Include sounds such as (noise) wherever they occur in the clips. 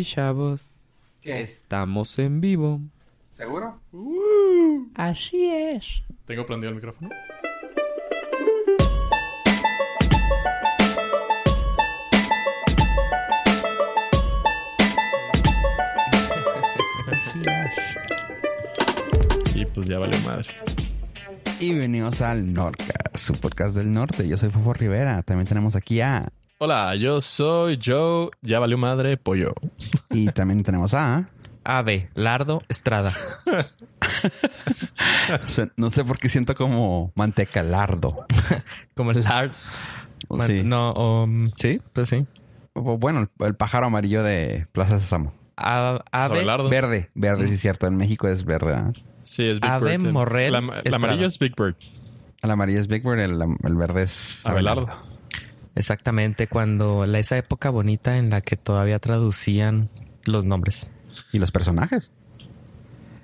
Y chavos, estamos en vivo. ¿Seguro? Así es. ¿Tengo prendido el micrófono? Y pues ya vale madre. Y bienvenidos al Nordcast, su podcast del norte. Yo soy Fofo Rivera. También tenemos aquí a... Hola, yo soy Joe. Ya valió madre, pollo. Y también tenemos a... Ave, Lardo, Estrada. No sé por qué siento como manteca lardo. Como el Lard. Man- Sí. No, um, sí, pues sí. Bueno, el, pájaro amarillo de Plaza Sésamo. A- Ave. Verde, verde, sí es cierto. En México es verde. ¿ah? Sí, es Big Ave Bird. El- Morrel La, amarillo es Big Bird. El amarillo es Big Bird, el, el verde es... Abelardo. Exactamente cuando la, esa época bonita en la que todavía traducían los nombres. Y los personajes.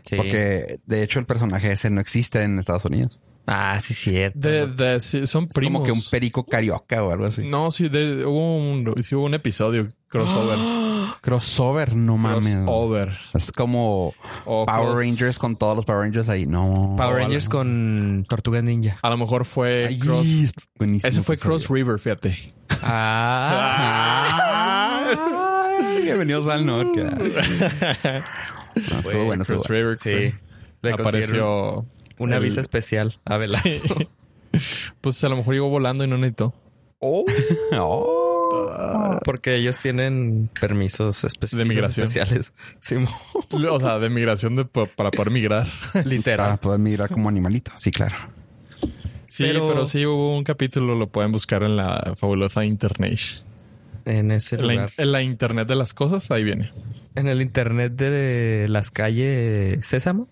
Sí. Porque de hecho el personaje ese no existe en Estados Unidos. Ah, sí, cierto. De, de- sí, son Es primos. como que un perico carioca o algo así. No, sí, de- hubo, un, sí hubo un episodio crossover. Crossover, no mames. crossover. Es como Power Rangers con todos los Power Rangers ahí. No. Power Rangers con Tortugas Ninja. A lo mejor fue Ay, Cross. Ese fue. Cross River, fíjate. Ah. Ay, bienvenidos al Nordcast. (laughs) No, estuvo bueno, estuvo Cross bueno. River. Sí. Le Apareció. Una el- visa especial. Abelardo. (laughs) Pues a lo mejor llegó volando y no necesitó. Oh. (laughs) Porque ellos tienen permisos especi- De migración. especiales. O sea, de migración de, para poder migrar. (laughs) Para Literal. poder migrar como animalito. Sí, claro. Sí, Pero- pero... sí hubo un capítulo, lo pueden buscar en la fabulosa internet. En ese En la, lugar. en la internet de las cosas, ahí viene. En el internet de las calles Sésamo.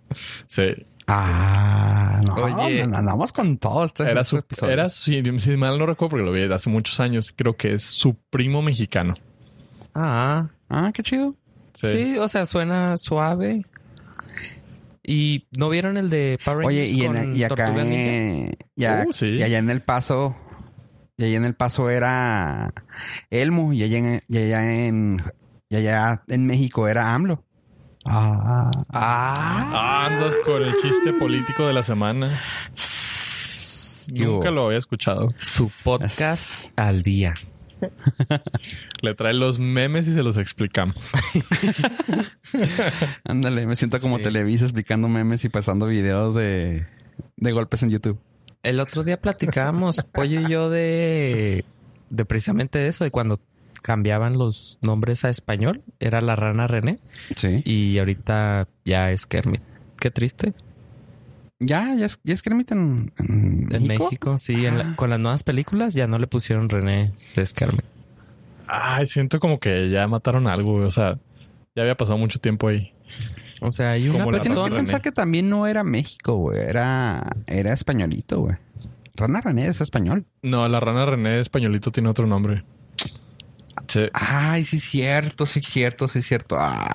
Sí. Ah, no. Oye. andamos con todo este, Era este su, episodio. era, si, si mal no recuerdo, porque lo vi de hace muchos años, creo que es su primo mexicano. Ah, Ah, qué chido. Sí. sí. o sea, suena suave. ¿Y no vieron el de Power Oye, y, con en, y acá y, a- Uh, sí. y allá en el paso, y allá en el paso era Elmo, y allá en, y allá en, y allá en México era AMLO. Ah, Ah, Ah, andas con el chiste político de la semana. Nunca lo había escuchado. su podcast al día. Le trae los memes y se los explicamos. (laughs) Ándale, me siento como Sí. Televisa explicando memes y pasando videos de, de golpes en YouTube. El otro día platicábamos, Pollo y yo, de, de precisamente eso, de cuando cambiaban los nombres a español. Era la rana René Sí. y ahorita ya es Kermit. Qué triste. Ya, ya es, ya es Kermit en, en En México. México, sí. en la- con las nuevas películas ya no le pusieron René, es Kermit. Ay, siento como que ya mataron algo. O sea, ya había pasado mucho tiempo ahí. O sea, hay una Pero tienes que. René. pensar que también no era México, güey. Era, era españolito, güey. Rana René es español. No, la rana René españolito tiene otro nombre. Sí. Ay, sí, cierto, sí, cierto, sí, cierto. Ah.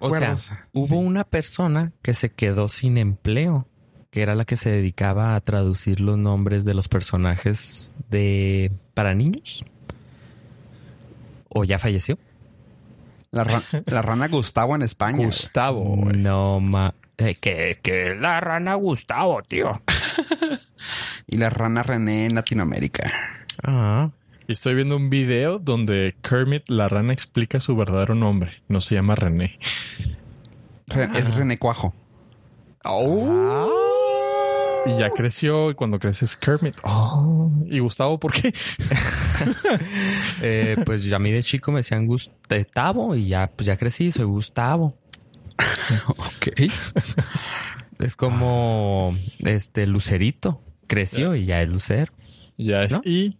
O sea, hubo una persona que se quedó sin empleo, que era la que se dedicaba a traducir los nombres de los personajes de para niños. ¿O ya falleció? la, ra- (laughs) la rana Gustavo en España. Gustavo. No ma... Eh, que, que la rana Gustavo, tío. (laughs) y la rana René en Latinoamérica. Ah, Y estoy viendo un video donde Kermit la rana explica su verdadero nombre. No se llama René. Re- Es René Cuajo. Y ya creció y cuando crece es Kermit. Oh. ¿Y Gustavo por qué? (laughs) eh, pues a mí de chico me decían Gustavo y ya, pues ya crecí, soy Gustavo. ok. (laughs) Es como este Lucerito. Creció y ya es Lucero. Ya es ¿No? I.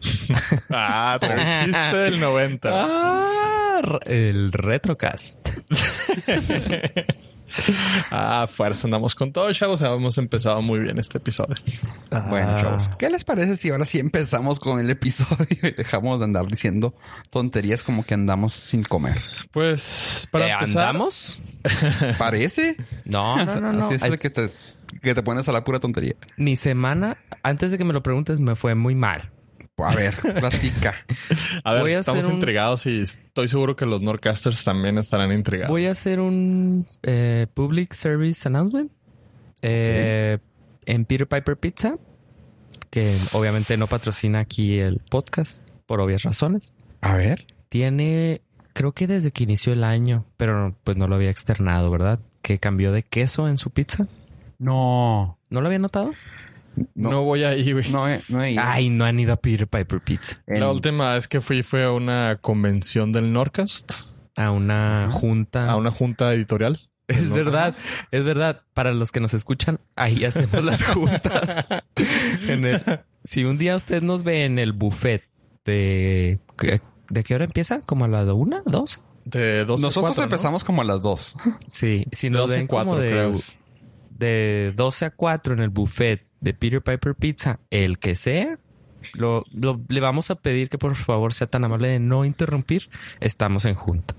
(laughs) ah, el chiste del 90. Ah, el Retrocast. (laughs) Ah, fuerza, andamos con todo, chavos. Hemos empezado muy bien este episodio. Bueno, Ah. chavos, ¿qué les parece si ahora sí empezamos con el episodio y dejamos de andar diciendo tonterías como que andamos sin comer? Pues, para Eh, empezar... ¿Andamos? (laughs) ¿Parece? No, no, no, no. Así es que te, que te pones a la pura tontería. Mi semana, antes de que me lo preguntes, me fue muy mal. A ver, platica. A ver, Voy a estamos hacer un- intrigados y estoy seguro que los Nordcasters también estarán intrigados. Voy a hacer un eh, public service announcement eh, en Peter Piper Pizza, que obviamente no patrocina aquí el podcast por obvias razones. A ver. Tiene, creo que desde que inició el año, pero pues no lo había externado, ¿verdad? Que cambió de queso en su pizza. No. ¿No lo había notado? No, No, voy a ir, güey. no, he- no he ido. Ay, no han ido a Peter Piper Pizza. En- La última vez que fui fue a una convención del Nordcast, A una junta. a una junta editorial. Es verdad, es verdad. Para los que nos escuchan, ahí hacemos las juntas. (laughs) En el- si un día usted nos ve en el buffet de... ¿De qué hora empieza? ¿Como a las una, dos? De 12 a Nosotros 4, ¿no? empezamos como a las dos. Sí, si De nos 12 a ven como 4, de, creo. de 12 a 4 en el buffet de Peter Piper Pizza, el que sea, lo, lo- le vamos a pedir que por favor sea tan amable de no interrumpir. Estamos en junta.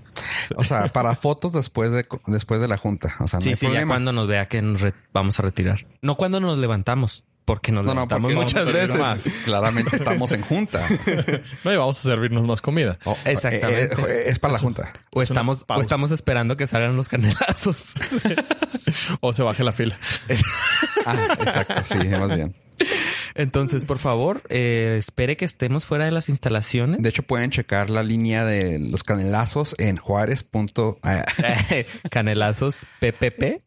O sea, para fotos después de después de la junta. O sea, no sí, hay sí, ya problema. cuando nos vea que nos re- vamos a retirar. No cuando nos levantamos, porque nos No, no, levantamos porque muchas veces. más. Claramente estamos en junta. (laughs) No, y vamos a servirnos más comida. Oh, Exactamente. eh, eh, es para la junta. O Es estamos, o estamos esperando que salgan los canelazos. (laughs) O se baje la fila. (laughs) Ah, exacto. Sí, más bien. Entonces, por favor, eh, espere que estemos fuera de las instalaciones. De hecho, pueden checar la línea de los canelazos en juárez. punto- Canelazos PPP.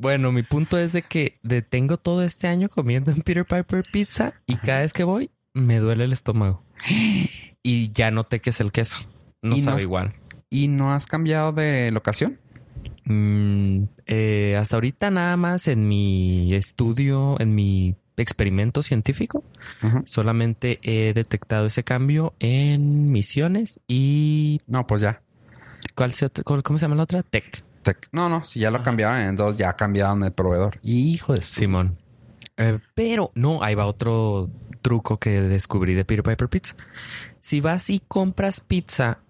Bueno, mi punto es de que de- tengo todo este año comiendo en Peter Piper Pizza y cada vez que voy me duele el estómago. Y ya noté que es el queso. No sabe igual. ¿Y no has cambiado de locación? Mm, eh, hasta ahorita nada más en mi estudio, en mi experimento científico, solamente he detectado ese cambio en misiones y No, pues ya. ¿cuál se otra- cuál- ¿cómo se llama la otra? Tech. Te- No, no, si ya lo cambiaron en dos, ya cambiaron el proveedor. Hijo de Simón. Eh, pero no, ahí va otro truco que descubrí de Peter Piper Pizza. Si vas y compras pizza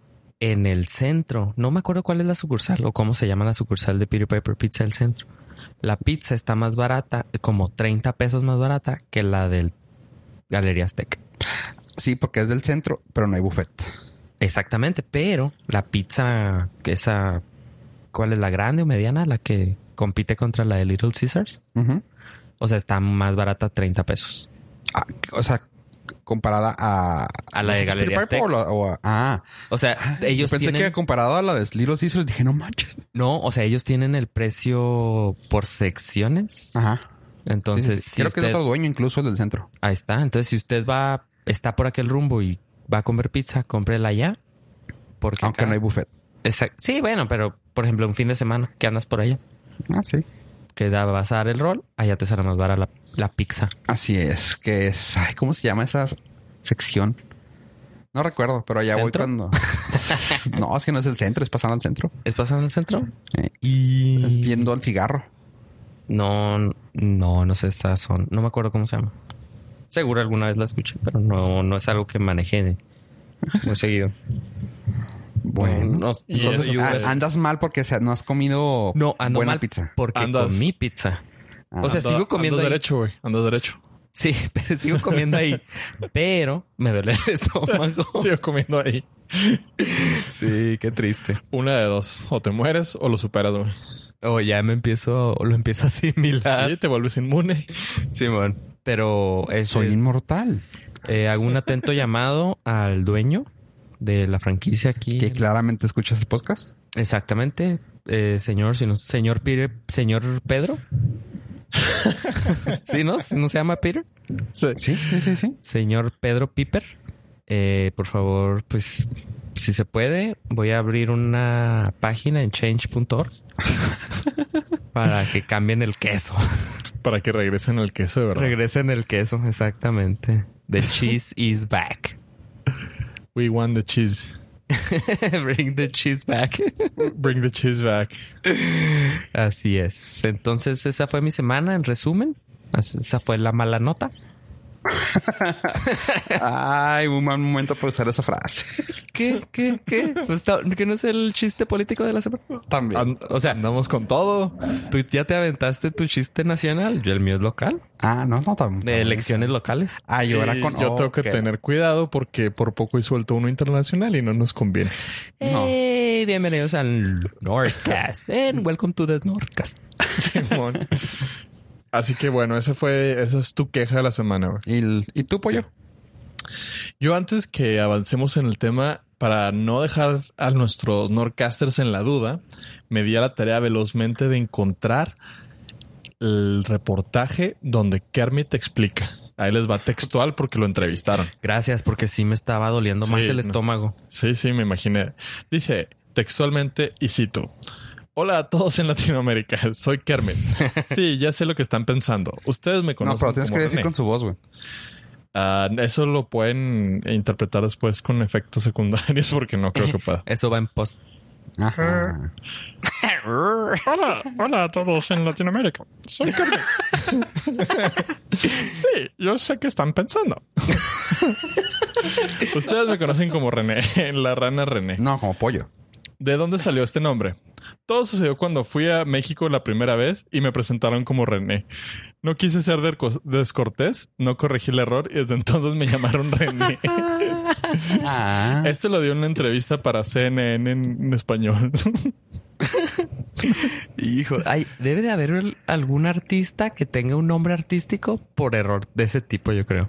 en el centro, no me acuerdo cuál es la sucursal o cómo se llama la sucursal de Peter Piper Pizza del centro. La pizza está más barata, como 30 pesos más barata que la del Galería Azteca. Sí, porque es del centro, pero no hay buffet. Exactamente, pero la pizza, esa, ¿cuál es la grande o mediana? La que compite contra la de Little Caesars. Ujú. O sea, está más barata 30 pesos. Ah, o sea, comparada a... A la de ¿los Galería Piper o, la- o a- Ah, O sea, ellos pensé tienen... que comparado a la de Little Caesars dije, no manches. No, o sea, ellos tienen el precio por secciones. Ajá. Entonces, Sí, sí, sí. si creo que es otro dueño incluso el del centro. Ahí está. Entonces, si usted va, está por aquel rumbo y va a comer pizza, cómprela allá. Porque Aunque acá- no hay buffet. Exacto. Sí, bueno, pero por ejemplo, un fin de semana que andas por allá, Ah, sí. que da, vas a dar el rol, allá te sale más barata la, la pizza. Así es, que es... Ay, ¿cómo se llama esa sección? No recuerdo, pero allá voy cuando... (laughs) no, es que no es el centro, es pasando al centro. ¿Es pasando el centro? Eh, Y... Es viendo al cigarro. No, no, no sé esas son. No me acuerdo cómo se llama. Seguro alguna vez la escuché, pero no, no es algo que maneje muy seguido. Bueno, no, y no eso- Ah, andas mal porque no has comido No, ando buena mal pizza. porque Andas- comí pizza. Ah, o sea, Ando- sigo comiendo Andas ahí. derecho, güey. Andas derecho. Sí, (laughs) pero sigo comiendo ahí. pero me duele el (laughs) estómago. Sigo comiendo ahí. Sí, qué triste. Una de dos. O te mueres o lo superas, güey. O ya me empiezo, o lo empiezo a asimilar. Sí, te vuelves inmune. Simón. Pero eso Soy es- inmortal. eh, hago un atento llamado al dueño de la franquicia aquí. Que en- claramente escuchas el podcast. Exactamente, eh, señor, si no- señor Peter, señor Pedro. (laughs) (laughs) sí, ¿no? ¿No se llama Peter? Sí. Sí, sí, sí, sí. Señor Pedro Piper, eh, por favor, pues, si se puede, voy a abrir una página en change.org (laughs) para que cambien el queso. Para que regresen el queso de verdad. Regresen el queso, exactamente. The cheese is back. We want the cheese. (laughs) Bring the cheese back. Bring the cheese back. Así es. Entonces, esa fue mi semana en resumen. Esa fue la mala nota. Ay, un mal momento para usar esa frase. ¿Qué? ¿Qué? ¿Qué? Pues ¿Que no es el chiste político de la semana? También. And- O sea- andamos con todo. Tú ya te aventaste tu chiste nacional. Yo el mío es local. Ah, no, no, también. De elecciones locales. Ah, yo era Y con. yo oh, tengo que tener cuidado porque por poco y suelto uno internacional y no nos conviene. No. Hey, bienvenidos al Nordcast. And welcome to the Nordcast. (laughs) Simón. Así que bueno, esa fue, esa es tu queja de la semana. güey. ¿Y, el- ¿Y tú, pollo? Yo antes que avancemos en el tema, para no dejar a nuestros Nordcasters en la duda, me di a la tarea velozmente de encontrar el reportaje donde Kermit explica. Ahí les va textual porque lo entrevistaron. Gracias, porque sí me estaba doliendo más el no. estómago. Sí, sí, me imaginé. Dice textualmente, y cito. Hola a todos en Latinoamérica, (laughs) soy Kermit. Sí, ya sé lo que están pensando. Ustedes me No, conocen. pero tienes como que decir René. con su voz, güey. Ah, eso lo pueden interpretar después con efectos secundarios (laughs) porque no creo que pueda. Eso va en post. Ajá. Hola, hola a todos en Latinoamérica. Soy Kermit. (laughs) sí, yo sé que están pensando. Ustedes me conocen como René, la rana René. No, como pollo. ¿De dónde salió este nombre? Todo sucedió cuando fui a México la primera vez y me presentaron como René. No quise ser descortés, no corregí el error y desde (laughs) entonces me llamaron René. Ah. Esto lo dio en una entrevista para CNN en, en español. Hijo, ay, debe de haber algún artista que tenga un nombre artístico por error de ese tipo, yo creo.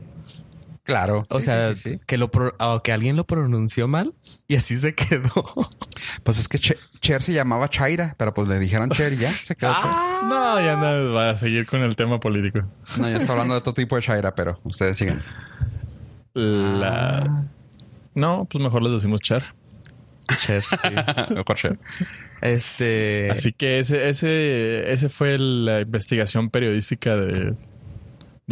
Claro. O Sí, sea, sí, sí. que lo pro- o que alguien lo pronunció mal y así se quedó. Pues es que Che- Cher se llamaba Chaira, pero pues le dijeron Cher y ya se quedó (laughs) Cher. no, ya nada, va a seguir con el tema político. No, ya está hablando de otro tipo de Chaira, pero ustedes sigan. La... No, pues mejor les decimos Cher. Cher, sí. (laughs) Mejor Cher. Este. Así que ese, ese, ese fue la investigación periodística de,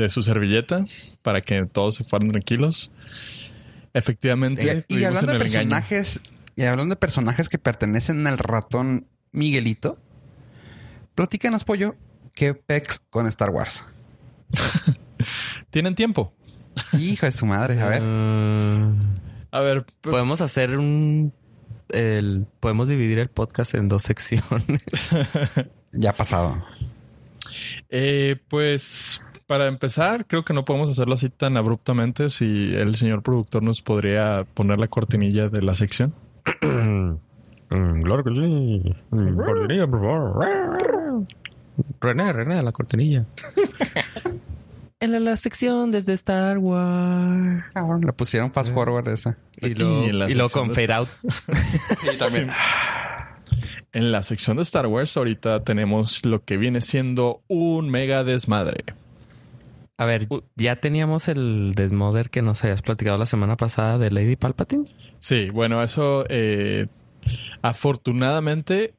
de su servilleta para que todos se fueran tranquilos. Efectivamente, Y, hablando en de engaño. personajes, y hablando de personajes que pertenecen al ratón Miguelito, platícanos, pollo, qué pex con Star Wars. (laughs) Tienen tiempo. Hijo de su madre, a ver. (laughs) A ver, podemos hacer un. El, podemos dividir el podcast en dos secciones. (laughs) Ya ha pasado. eh, pues para empezar, creo que no podemos hacerlo así tan abruptamente. Si el señor productor nos podría poner la cortinilla de la sección. (clears throat) claro que sí. Cortinilla, por favor. René, René, la cortinilla. (laughs) en la, la sección desde Star Wars. Le pusieron fast forward esa. Y Y y sección con de- fade out. (laughs) Sí, también. En la sección de Star Wars ahorita tenemos lo que viene siendo un mega desmadre. A ver, ya teníamos el desmoder que nos habías platicado la semana pasada de Lady Palpatine. Sí, bueno, eso eh, afortunadamente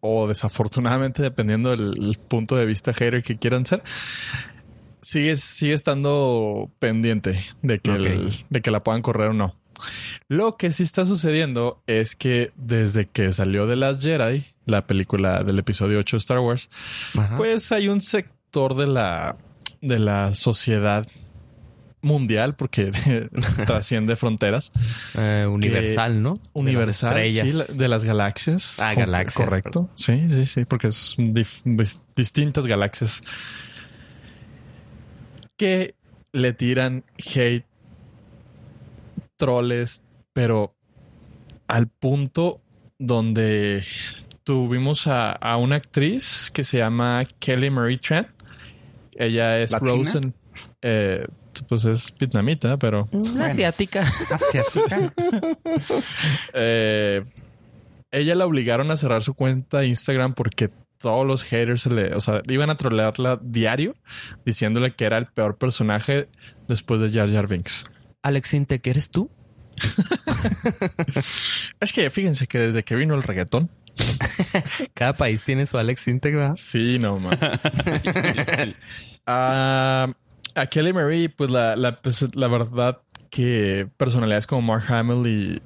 o desafortunadamente, dependiendo del el punto de vista hater que quieran ser, sigue, sigue estando pendiente de que, el- de que la puedan correr o no. Lo que sí está sucediendo es que desde que salió The Last Jedi, la película del episodio 8 de Star Wars, Ajá. pues hay un sector de la, de la sociedad mundial, porque (laughs) (laughs) trasciende fronteras, Eh, universal, ¿no? De las universal, estrellas. sí, la- de las galaxias. Ah, galaxias, Correcto. Sí, sí, sí, porque es distintas galaxias que le tiran hate, troles, pero al punto donde tuvimos a, a una actriz que se llama Kelly Marie Tran. Ella es ¿Latina? Rose en- eh, pues es vietnamita, pero Una asiática. Asiática. (laughs) eh, ella la obligaron a cerrar su cuenta de Instagram porque todos los haters se le, o sea, iban a trolearla diario diciéndole que era el peor personaje después de Jar Jar Binks. Alex Intec, ¿eres tú? (laughs) Es que fíjense que desde que vino el reggaetón, (laughs) Cada país tiene su Alex Intec, ¿verdad? sí, no man. Ah, a Kelly Marie, pues la, la, pues, la verdad que personalidades como Mark Hamill y,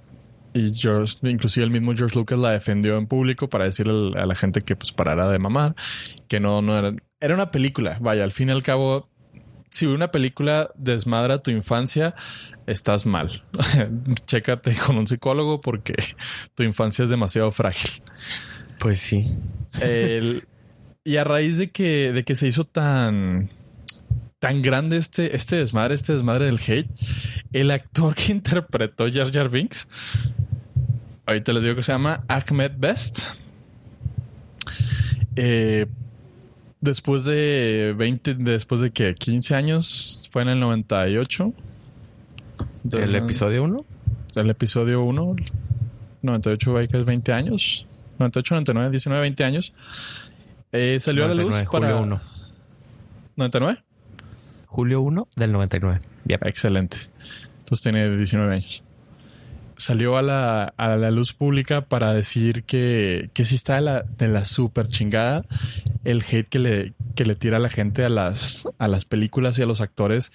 y George, inclusive el mismo George Lucas la defendió en público para decirle a la gente que pues parara de mamar, que no, no era, era una película, vaya, al fin y al cabo si una película desmadra tu infancia, estás mal. (laughs) Chécate con un psicólogo porque tu infancia es demasiado frágil. Pues sí. El- y a raíz de que, de que se hizo tan, tan grande este, este desmadre, este desmadre del hate, el actor que (laughs) interpretó Jar Jar Binks, ahorita les digo que se llama Ahmed Best. Eh, después de 20, después de que 15 años, fue en el 98. ¿El episodio 1? El episodio 1, 98 va que es 20 años. 98, 99, 19, 20 años. Eh, salió a la luz para... Julio 1. ¿99? Julio 1 del 99. Yep. Excelente. Entonces tiene 19 años. Salió a la, a la luz pública para decir que, que sí está de la, de la super chingada el hate que le, que le tira a la gente a las, a las películas y a los actores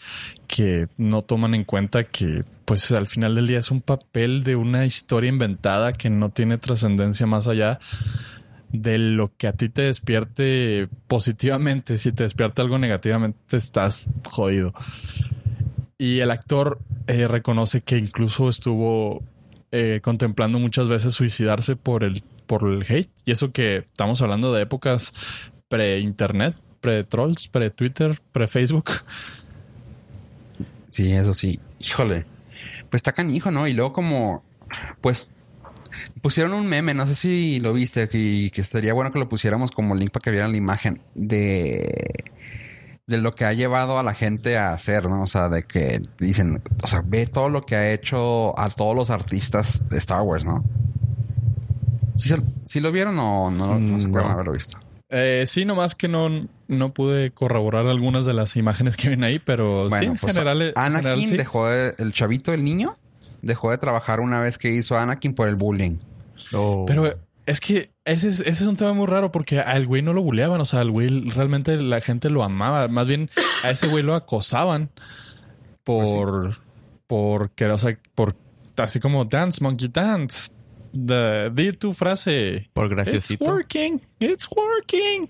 que no toman en cuenta que pues al final del día es un papel de una historia inventada que no tiene trascendencia más allá de lo que a ti te despierte positivamente. Si te despierta algo negativamente, estás jodido. Y el actor eh, reconoce que incluso estuvo eh, contemplando muchas veces suicidarse por el, por el hate. Y eso que estamos hablando de épocas pre-internet, pre-trolls, pre-Twitter, pre-Facebook. Sí, eso sí. Híjole. Pues está canijo, ¿no? Y luego como, pues, pusieron un meme, no sé si lo viste, que, que estaría bueno que lo pusiéramos como link para que vieran la imagen de, de lo que ha llevado a la gente a hacer, ¿no? O sea, de que dicen, o sea, ve todo lo que ha hecho a todos los artistas de Star Wars, ¿no? ¿Sí, se- sí lo vieron o no, no se Mm, acuerdan no. haberlo visto? Eh, sí, nomás que no, no pude corroborar algunas de las imágenes que ven ahí, pero sí, en pues, general, en Anakin general sí. dejó de- el chavito, el niño, dejó de trabajar una vez que hizo Anakin por el bullying. Oh. Pero es que ese es, ese es un tema muy raro porque al güey no lo buleaban. O sea, al güey realmente la gente lo amaba. Más bien a ese güey lo acosaban por, por que, o sea, por así como dance, monkey dance. The, di tu frase. por It's graciosito. working. It's working.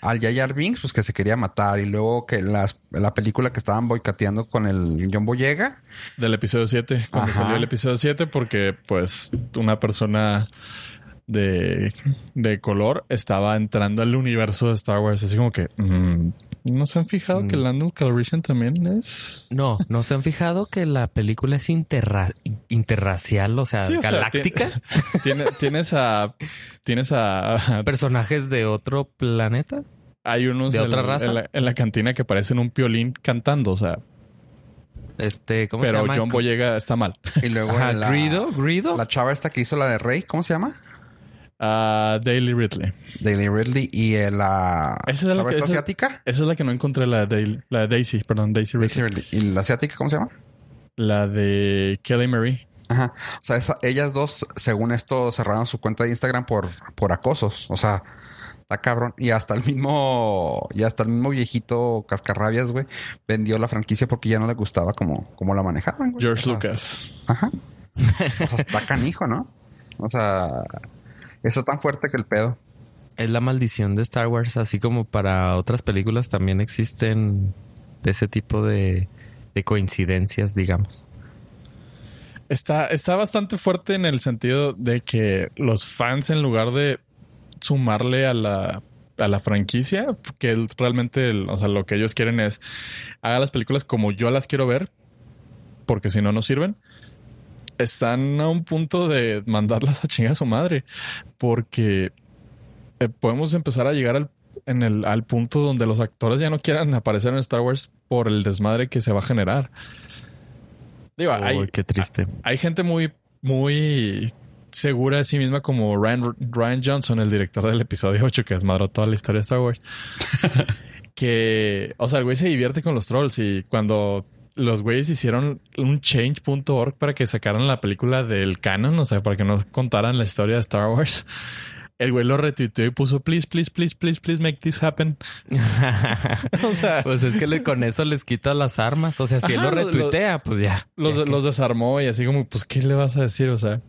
Al Yayar Binks, pues que se quería matar. Y luego que las, la película que estaban boicoteando con el John Boyega. Del episodio 7. Cuando Ajá. salió el episodio 7 porque pues una persona de, de color estaba entrando al universo de Star Wars. Así como que... mm, ¿No se han fijado que Mm. Lando Calrissian también es...? No, ¿no se han fijado que la película es interra- interracial, o sea, Sí, o sea, galáctica? Tiene, tienes a... Tienes (laughs) a... ¿Personajes de otro planeta? hay unos ¿De en- otra raza? En la, en la cantina que parecen un piolín cantando, o sea... Este, ¿cómo se Pero llama? John Boyega está mal. Y luego Ajá, la, Greedo, Greedo. la chava esta que hizo la de Rey, ¿cómo se llama? Daily Ridley. Daily Ridley. Y eh, la Esa es la que- esa- asiática. Esa es la que no encontré, la de, Daily- la de Daisy, perdón, Daisy Ridley. Daisy Ridley. ¿Y la asiática cómo se llama? La de Kelly Marie. Ajá. O sea, esa- ellas dos, según esto, cerraron su cuenta de Instagram por, por acosos. O sea, está cabrón. Y hasta el mismo, y hasta el mismo viejito cascarrabias, güey, vendió la franquicia porque ya no le gustaba como, como la manejaban, güey. George Lucas. Ajá. O sea, está canijo, ¿no? O sea, está tan fuerte que el pedo. Es la maldición de Star Wars, así como para otras películas también existen de ese tipo de, de coincidencias, digamos. Está, está bastante fuerte en el sentido de que los fans, en lugar de sumarle a la, a la franquicia, que realmente, el- o sea, lo que ellos quieren es haga las películas como yo las quiero ver, porque si no, no sirven. Están a un punto de mandarlas a chingar a su madre, porque eh, podemos empezar a llegar al, en el, al punto donde los actores ya no quieran aparecer en Star Wars por el desmadre que se va a generar. Digo, hay, Uy, qué triste. hay gente muy, muy segura de sí misma como Ryan, Ryan Johnson, el director del episodio 8 que desmadró toda la historia de Star Wars. (laughs) que, o sea, el güey se divierte con los trolls y cuando los güeyes hicieron un change.org para que sacaran la película del canon, o sea, para que no contaran la historia de Star Wars. El güey lo retuiteó y puso, please, please, please, please, please make this happen. (laughs) o sea, Pues es que le- con eso les quita las armas. O sea, si él Ajá, lo retuitea, pues ya. los, Ya que- los desarmó y así como, pues, ¿qué le vas a decir? O sea,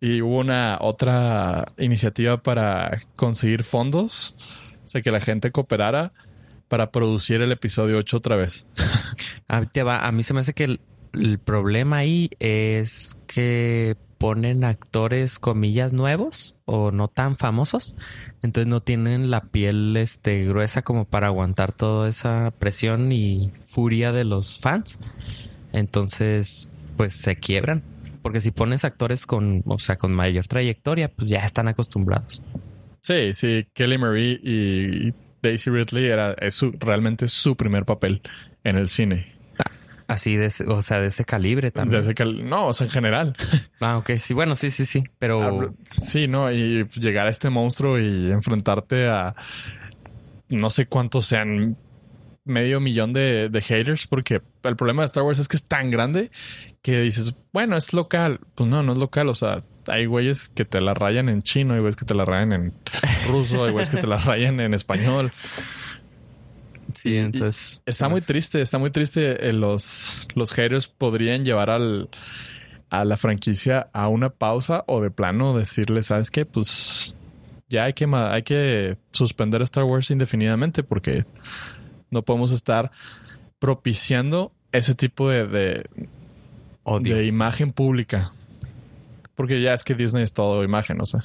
y hubo una otra iniciativa para conseguir fondos, o sea, que la gente cooperara para producir el episodio 8 otra vez. (laughs) A, te va, a mí se me hace que el, el problema ahí es que ponen actores comillas nuevos o no tan famosos, entonces no tienen la piel este gruesa como para aguantar toda esa presión y furia de los fans. Entonces, pues se quiebran, porque si pones actores con, o sea, con mayor trayectoria, pues ya están acostumbrados. Sí, sí, Kelly Marie y Daisy Ridley era es su- realmente su primer papel en el cine. Así de, ese- o sea, de ese calibre también. Desde que, no, o sea, en general. (laughs) Ah, ok, sí, bueno, sí, sí, sí, pero Sí, ¿no? Y llegar a este monstruo y enfrentarte a no sé cuántos sean medio millón de, de haters, porque el problema de Star Wars es que es tan grande que dices, bueno, es local. Pues no, no es local. O sea, hay güeyes que te la rayan en chino, hay güeyes que te la rayan en ruso, hay güeyes que te la rayan en español. sí, entonces Está muy triste, está muy triste. Eh, Los, los haters podrían llevar al, a la franquicia a una pausa o de plano decirle, ¿sabes qué? Pues ya hay que, hay que suspender Star Wars indefinidamente porque no podemos estar propiciando ese tipo de, de, odio. de imagen pública. Porque ya es que Disney es todo imagen, o sea.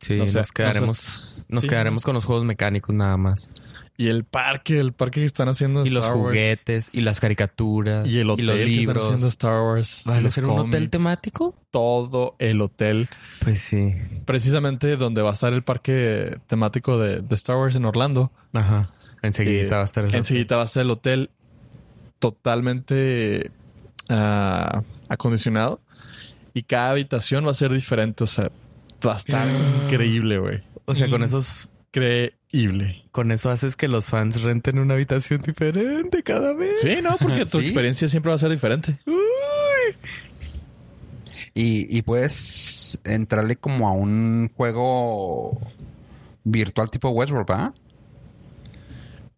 Sí, no sé, nos quedaremos, no nos Sí. quedaremos con los juegos mecánicos nada más. Y el parque, el parque que están haciendo Y los Star Wars. juguetes, y las caricaturas, Y el hotel los que están libros. haciendo Star Wars. ¿Van a los ser un hotel temático? todo el hotel, Pues sí. precisamente donde va a estar el parque temático de, de Star Wars en Orlando. Ajá. Enseguida Eh, va a estar el Enseguida va a estar el hotel totalmente ah, acondicionado y cada habitación va a ser diferente. O sea, va a estar (gasps) increíble, güey. O sea, con esos Increíble. con eso haces que los fans renten una habitación diferente cada vez. Sí, no, porque (laughs) tu Sí. experiencia siempre va a ser diferente. Y, y puedes entrarle como a un juego virtual tipo Westworld, ¿va?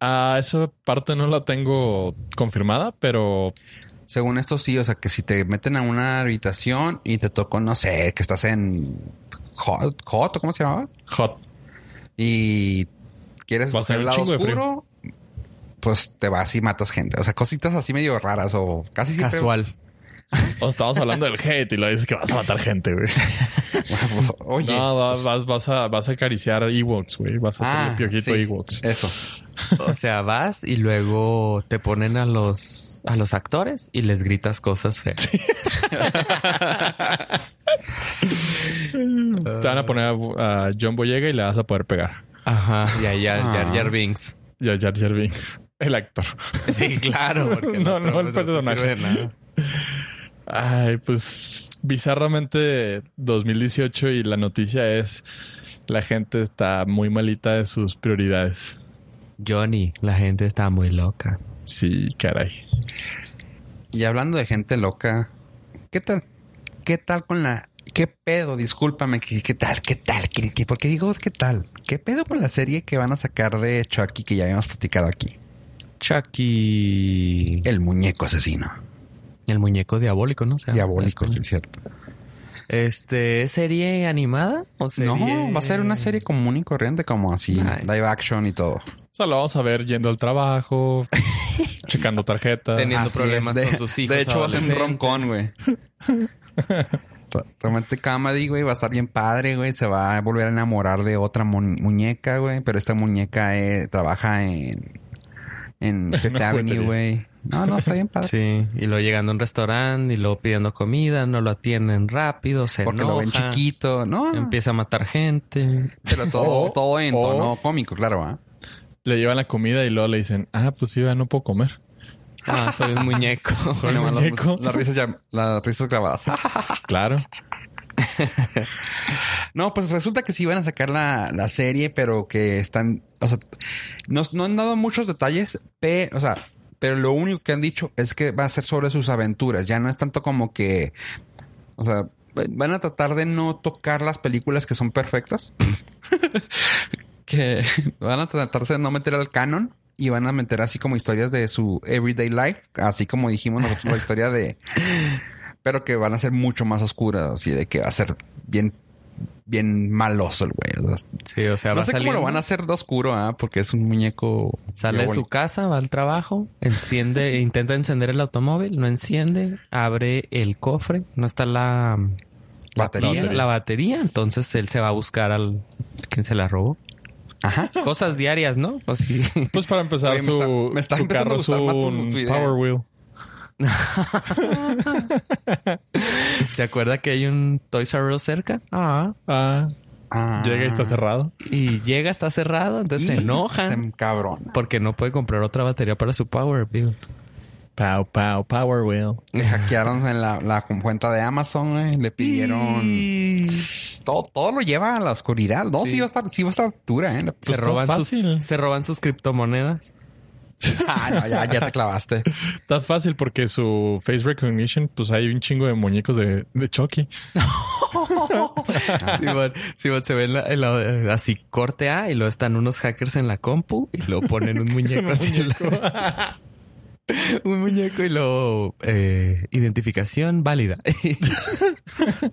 Ah, esa parte no la tengo confirmada, pero Según esto sí, o sea que si te meten a una habitación y te tocó, no sé, que estás en Hot, Hot, ¿o ¿cómo se llamaba? hot. Y quieres Va a ser escoger el un lado chingo de frío. oscuro, pues te vas y matas gente. O sea, cositas así medio raras o casi siempre- Casual. O estamos hablando del hate y lo dices que vas a matar gente, güey. (laughs) Oye, No, vas, vas, vas a, vas a acariciar Ewoks, güey. Vas a hacerle Ah, piojito sí. Ewoks. eso. O sea, vas y luego te ponen a los a los actores y les gritas cosas feas. (laughs) Te van a poner a, a John Boyega y le vas a poder pegar. Ajá. Y Jar Ah. Jar Jar Binks. Y a Jar Jar Binks, el actor. Sí, claro. Porque No, no, el personaje. Ay, pues bizarramente 2018 y la noticia es la gente está muy malita de sus prioridades. Johnny, la gente está muy loca. Sí, caray. Y hablando de gente loca, ¿qué tal? ¿Qué tal con la... ¿Qué pedo? Discúlpame, ¿qué, qué tal? ¿Qué tal? ¿Qué, qué- por qué digo qué tal? ¿Qué pedo con la serie que van a sacar de Chucky que ya habíamos platicado aquí? Chucky. El muñeco asesino. El muñeco diabólico, ¿no? O sea, Diabólico, es- cierto. Este, ¿es serie animada o serie... No, va a ser una serie común y corriente, como así, Nice. live action y todo. O sea, lo vamos a ver yendo al trabajo, (laughs) checando tarjetas. Teniendo Así problemas es, de- con sus hijos. De hecho, va a ser un rom-con, güey. (laughs) Re- Realmente comedy, güey, va a estar bien padre, güey. Se va a volver a enamorar de otra mu- muñeca, güey. Pero esta muñeca eh, trabaja en... En (laughs) Fifth Avenue, güey. No, no, está bien padre. Sí, y luego llegando a un restaurante y luego pidiendo comida, no lo atienden rápido, se Porque enoja, lo ven chiquito. No, empieza a matar gente. pero todo, todo en tono cómico, claro, ¿va? Le llevan la comida y luego le dicen, ah, pues sí, no puedo comer. Ah, soy un muñeco. (laughs) Soy un muñeco. Las, risas ya, las risas grabadas. (laughs) (laughs) Claro. No, pues resulta que sí van a sacar la, la serie, pero que están, o sea, no, no han dado muchos detalles, pe- o sea, pero lo único que han dicho es que va a ser sobre sus aventuras. Ya no es tanto como que, o sea, van a tratar de no tocar las películas que son perfectas, que (laughs) van a tratarse de no meter al canon y van a meter así como historias de su everyday life, así como dijimos nosotros la historia de, (laughs) pero que van a ser mucho más oscuras, así de que va a ser bien bien maloso el güey. O sea, Sí, o sea, no va sé cómo lo saliendo, van a hacer de oscuro, ¿ah? porque es un muñeco. Sale de su casa, va al trabajo, enciende, (laughs) intenta encender el automóvil, no enciende, abre el cofre, no está la batería. batería. la batería, entonces él se va a buscar al quien se la robó. Ajá. Cosas diarias, ¿no? Sí. Pues para empezar, Oye, me su, está- me está su empezando a carro es gustar más tu- un tu idea. Power Wheel. (laughs) ¿Se acuerda que hay un Toys R Us cerca? Ah. Ah, Ah. llega y está cerrado. Y llega, está cerrado, entonces se Y enojan Se cabrón. porque no puede comprar otra batería para su Power Wheel. Pow, pow, Power Wheel. Le hackearon en la, la cuenta de Amazon, güey. Le pidieron. Todo, todo lo lleva a la oscuridad. No, sí, Sí. va a estar, sí va a estar dura, ¿eh? Se Pues roban sus, se roban sus criptomonedas. (laughs) Ah, no, ya, ya te clavaste. Está fácil porque su face recognition, pues hay un chingo de muñecos de, de Chucky. (laughs) Simón, Simón, se ve en la- en la- así corte A y luego están unos hackers en la compu y lo ponen un (laughs) muñeco así. la- (laughs) un muñeco y luego eh, identificación válida. (laughs)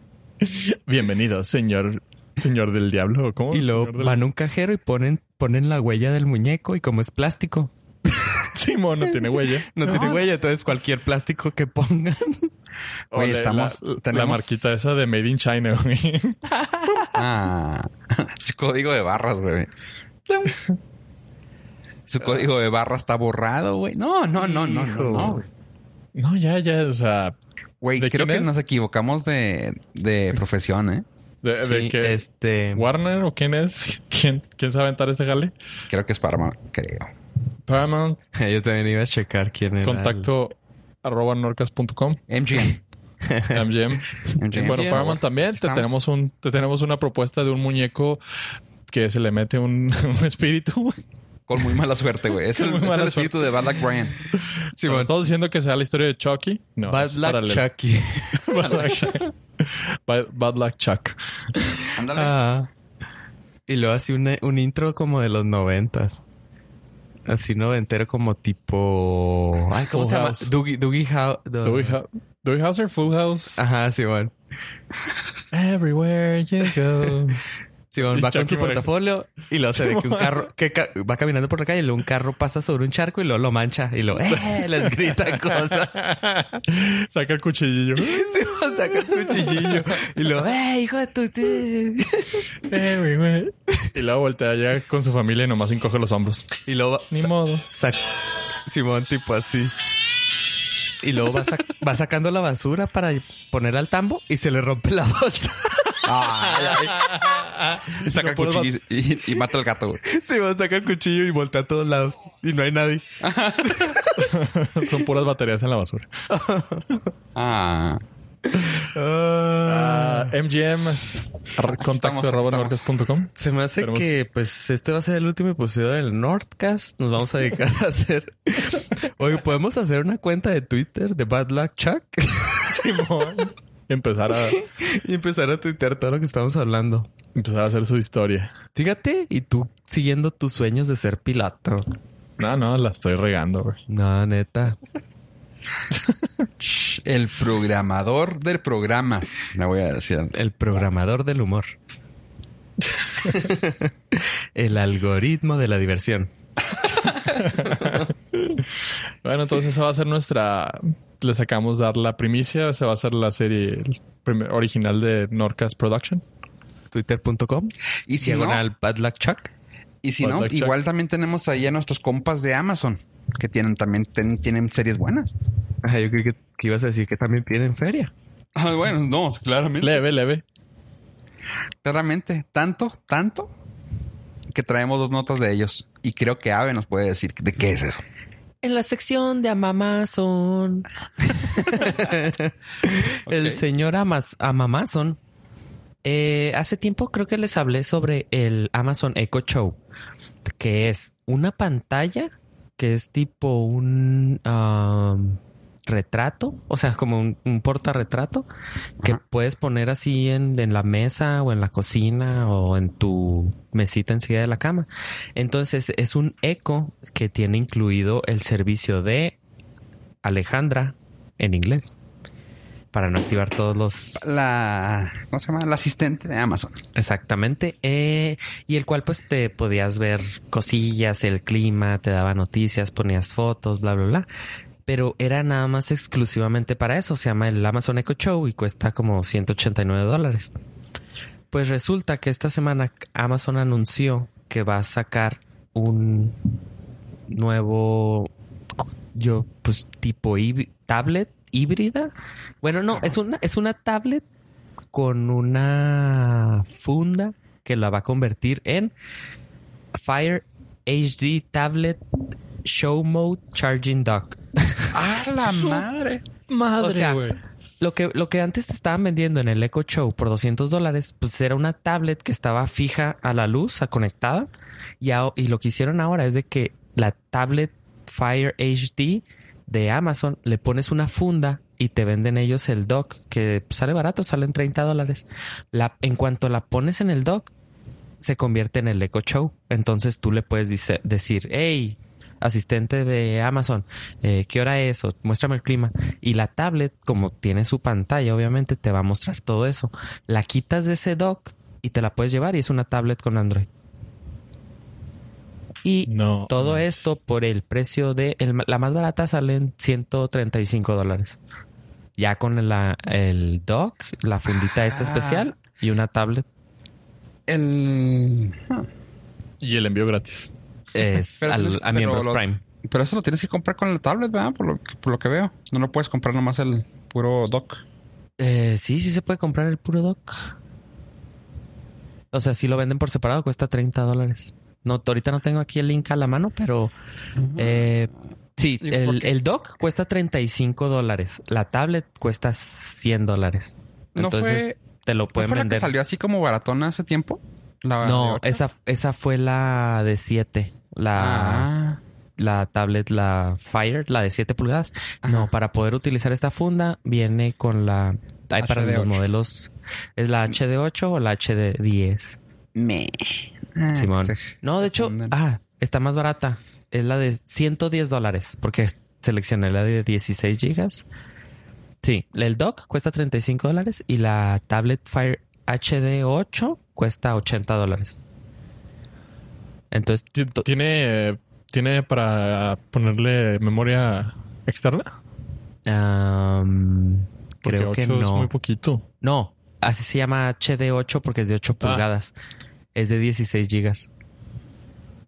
Bienvenido, señor, señor del diablo. ¿o ¿Cómo? y del- van a un cajero y ponen, ponen la huella del muñeco y como es plástico, (laughs) Simón no tiene huella. no, tiene huella, entonces cualquier plástico que pongan. Oye, estamos- La, la tenemos- marquita esa de Made in China, güey. Ah, su código de barras, güey. Su código de barras está borrado, güey. No, no, no, no, no, no, güey. No, ya, ya, o sea, Güey, ¿De creo que es? nos equivocamos de, de profesión, ¿eh? de, de Sí, que este Warner o quién es, (laughs) quién, quién sabe aventar este jale. Creo que es Paramount, creo. Paramount, (laughs) yo también iba a checar quién era. el- contacto arroba norcas.com, MGM. (laughs) MGM. MGM. Bueno, Paramount también te tenemos un, te tenemos una propuesta de un muñeco que se le mete un, un espíritu. Con muy mala suerte, güey. Es el, Muy es el espíritu de Bad Luck Brian. Simón, ¿Estamos diciendo que sea la historia de Chucky? No. Bad es Luck paralelo. Chucky. (laughs) Bad Luck Chuck. Bad, Bad Luck Chuck. Ándale. Ah. Y luego así un, un intro como de los noventas. Así noventero como tipo... Ay, ¿cómo Full se llama? House. Dougie, Dougie House. Dewey House or Full House? Ajá, Simón. Everywhere you go. (laughs) Simón va con su portafolio y luego se ve que un carro que ca- va caminando por la calle y luego un carro pasa sobre un charco y luego lo mancha y lo ¡eh! les grita cosas. (laughs) Saca el cuchillillo. (laughs) Simón saca el cuchillillo y lo ¡eh, hijo de tu... (laughs) Everywhere. Y luego voltea ya con su familia y nomás encoge los hombros. Y luego va- Ni modo. Simón tipo así. Y luego va, sac- va sacando la basura para poner al tambo y se le rompe la bolsa. Y saca no el cuchillo y, y mata al gato. Simón saca el cuchillo y voltea a todos lados y no hay nadie. (laughs) Son puras baterías en la basura. Ah. Ah, MGM. ar- Contacto arroba. Se me hace que pues este va a ser el último episodio del Nordcast. Nos vamos a dedicar a hacer. (laughs) Oye, podemos hacer una cuenta de Twitter de Bad Luck Chuck (laughs) Simón. Empezar a, (laughs) y empezar a tuitear todo lo que estamos hablando. empezar a hacer su historia. Fíjate, y tú siguiendo tus sueños de ser piloto. No, no, la estoy regando, güey. No, neta. (laughs) El programador del programas, le voy a decir. El programador del humor. (laughs) el algoritmo de la diversión. Bueno, entonces esa va a ser nuestra. Le sacamos dar la primicia. Esa va a ser la serie primer- original de Norcas Production. Twitter.com. Y si no, Diagonal Bad Luck Chuck. y si Bad no Chuck. igual también tenemos ahí a nuestros compas de Amazon, que tienen también ten- tienen series buenas. Ajá, yo creo que, que ibas a decir que también tienen feria. Ah, bueno, no, claramente. Leve, leve. Claramente. Tanto, tanto, que traemos dos notas de ellos. Y creo que Ave nos puede decir de qué es eso. En la sección de Amamazon. (laughs) El señor Amas Amamazon. eh, hace tiempo creo que les hablé sobre el Amazon Echo Show, que es una pantalla que es tipo un um, retrato, o sea, como un, un portarretrato que Ajá. puedes poner así en, en la mesa o en la cocina o en tu mesita enseguida de la cama. Entonces es un eco que tiene incluido el servicio de Alejandra en inglés. para no activar todos los La, ¿cómo se llama? La asistente de Amazon. Exactamente. Eh, y el cual pues te podías ver cosillas, el clima, te daba noticias, ponías fotos, bla, bla, bla. Pero era nada más exclusivamente para eso. Se llama el Amazon Echo Show y cuesta como 189 dólares. Pues resulta que esta semana Amazon anunció que va a sacar un nuevo, yo pues tipo tablet híbrida. Bueno, no, es una, es una tablet con una funda que la va a convertir en Fire HD Tablet Show Mode Charging Dock. (laughs) ¡Ah, la madre! Madre, O sea. Lo que, lo que antes te estaban vendiendo en el Echo Show por 200 dólares, pues era una tablet que estaba fija a la luz, a conectada. Y, a- y lo que hicieron ahora es de que la tablet Fire HD de Amazon le pones una funda y te venden ellos el dock, que sale barato, salen 30 dólares. La, en cuanto la pones en el dock, se convierte en el Echo Show. Entonces tú le puedes dice- decir, hey, asistente de Amazon, eh, ¿qué hora es? O muéstrame el clima. Y la tablet, como tiene su pantalla, obviamente te va a mostrar todo eso. La quitas de ese dock y te la puedes llevar y es una tablet con Android. Y No. todo esto por el precio de el- la más barata sale en 135 dólares. Ya con la, el dock, la fundita esta Ah. especial y una tablet El... Y el envío gratis. Es (laughs) Pero al- tienes- a miembros lo- Prime. Pero eso lo tienes que comprar con la tablet, ¿verdad? Por lo, que- por lo que veo. No lo puedes comprar nomás el puro dock. Eh, sí, sí se puede comprar el puro dock. O sea, si lo venden por separado, cuesta 30 dólares. No, ahorita no tengo aquí el link a la mano, pero eh, sí, ¿Y por el, el dock cuesta 35 dólares. La tablet cuesta 100 dólares. ¿No Entonces te lo ¿No pueden fue la que vender. salió así como baratona hace tiempo? La No, esa, esa fue la de 7. La, Ah, la tablet, la Fire, la de 7 pulgadas. Ajá. No, para poder utilizar esta funda viene con la... Hay para los HD8. modelos. ¿Es la HD8 o la HD10? me. Ah, Simón. se- No, de hecho, ah, está más barata. Es la de 110 dólares porque seleccioné la de 16 gigas. Sí, el dock cuesta 35 dólares y la tablet Fire HD8 cuesta 80 dólares. Entonces, Ti- to- ¿Tiene, ¿Tiene para ponerle memoria externa? Porque creo que 8 es no. muy poquito. No, así se llama HD8 porque es de 8 Ah. pulgadas. Es de 16 gigas.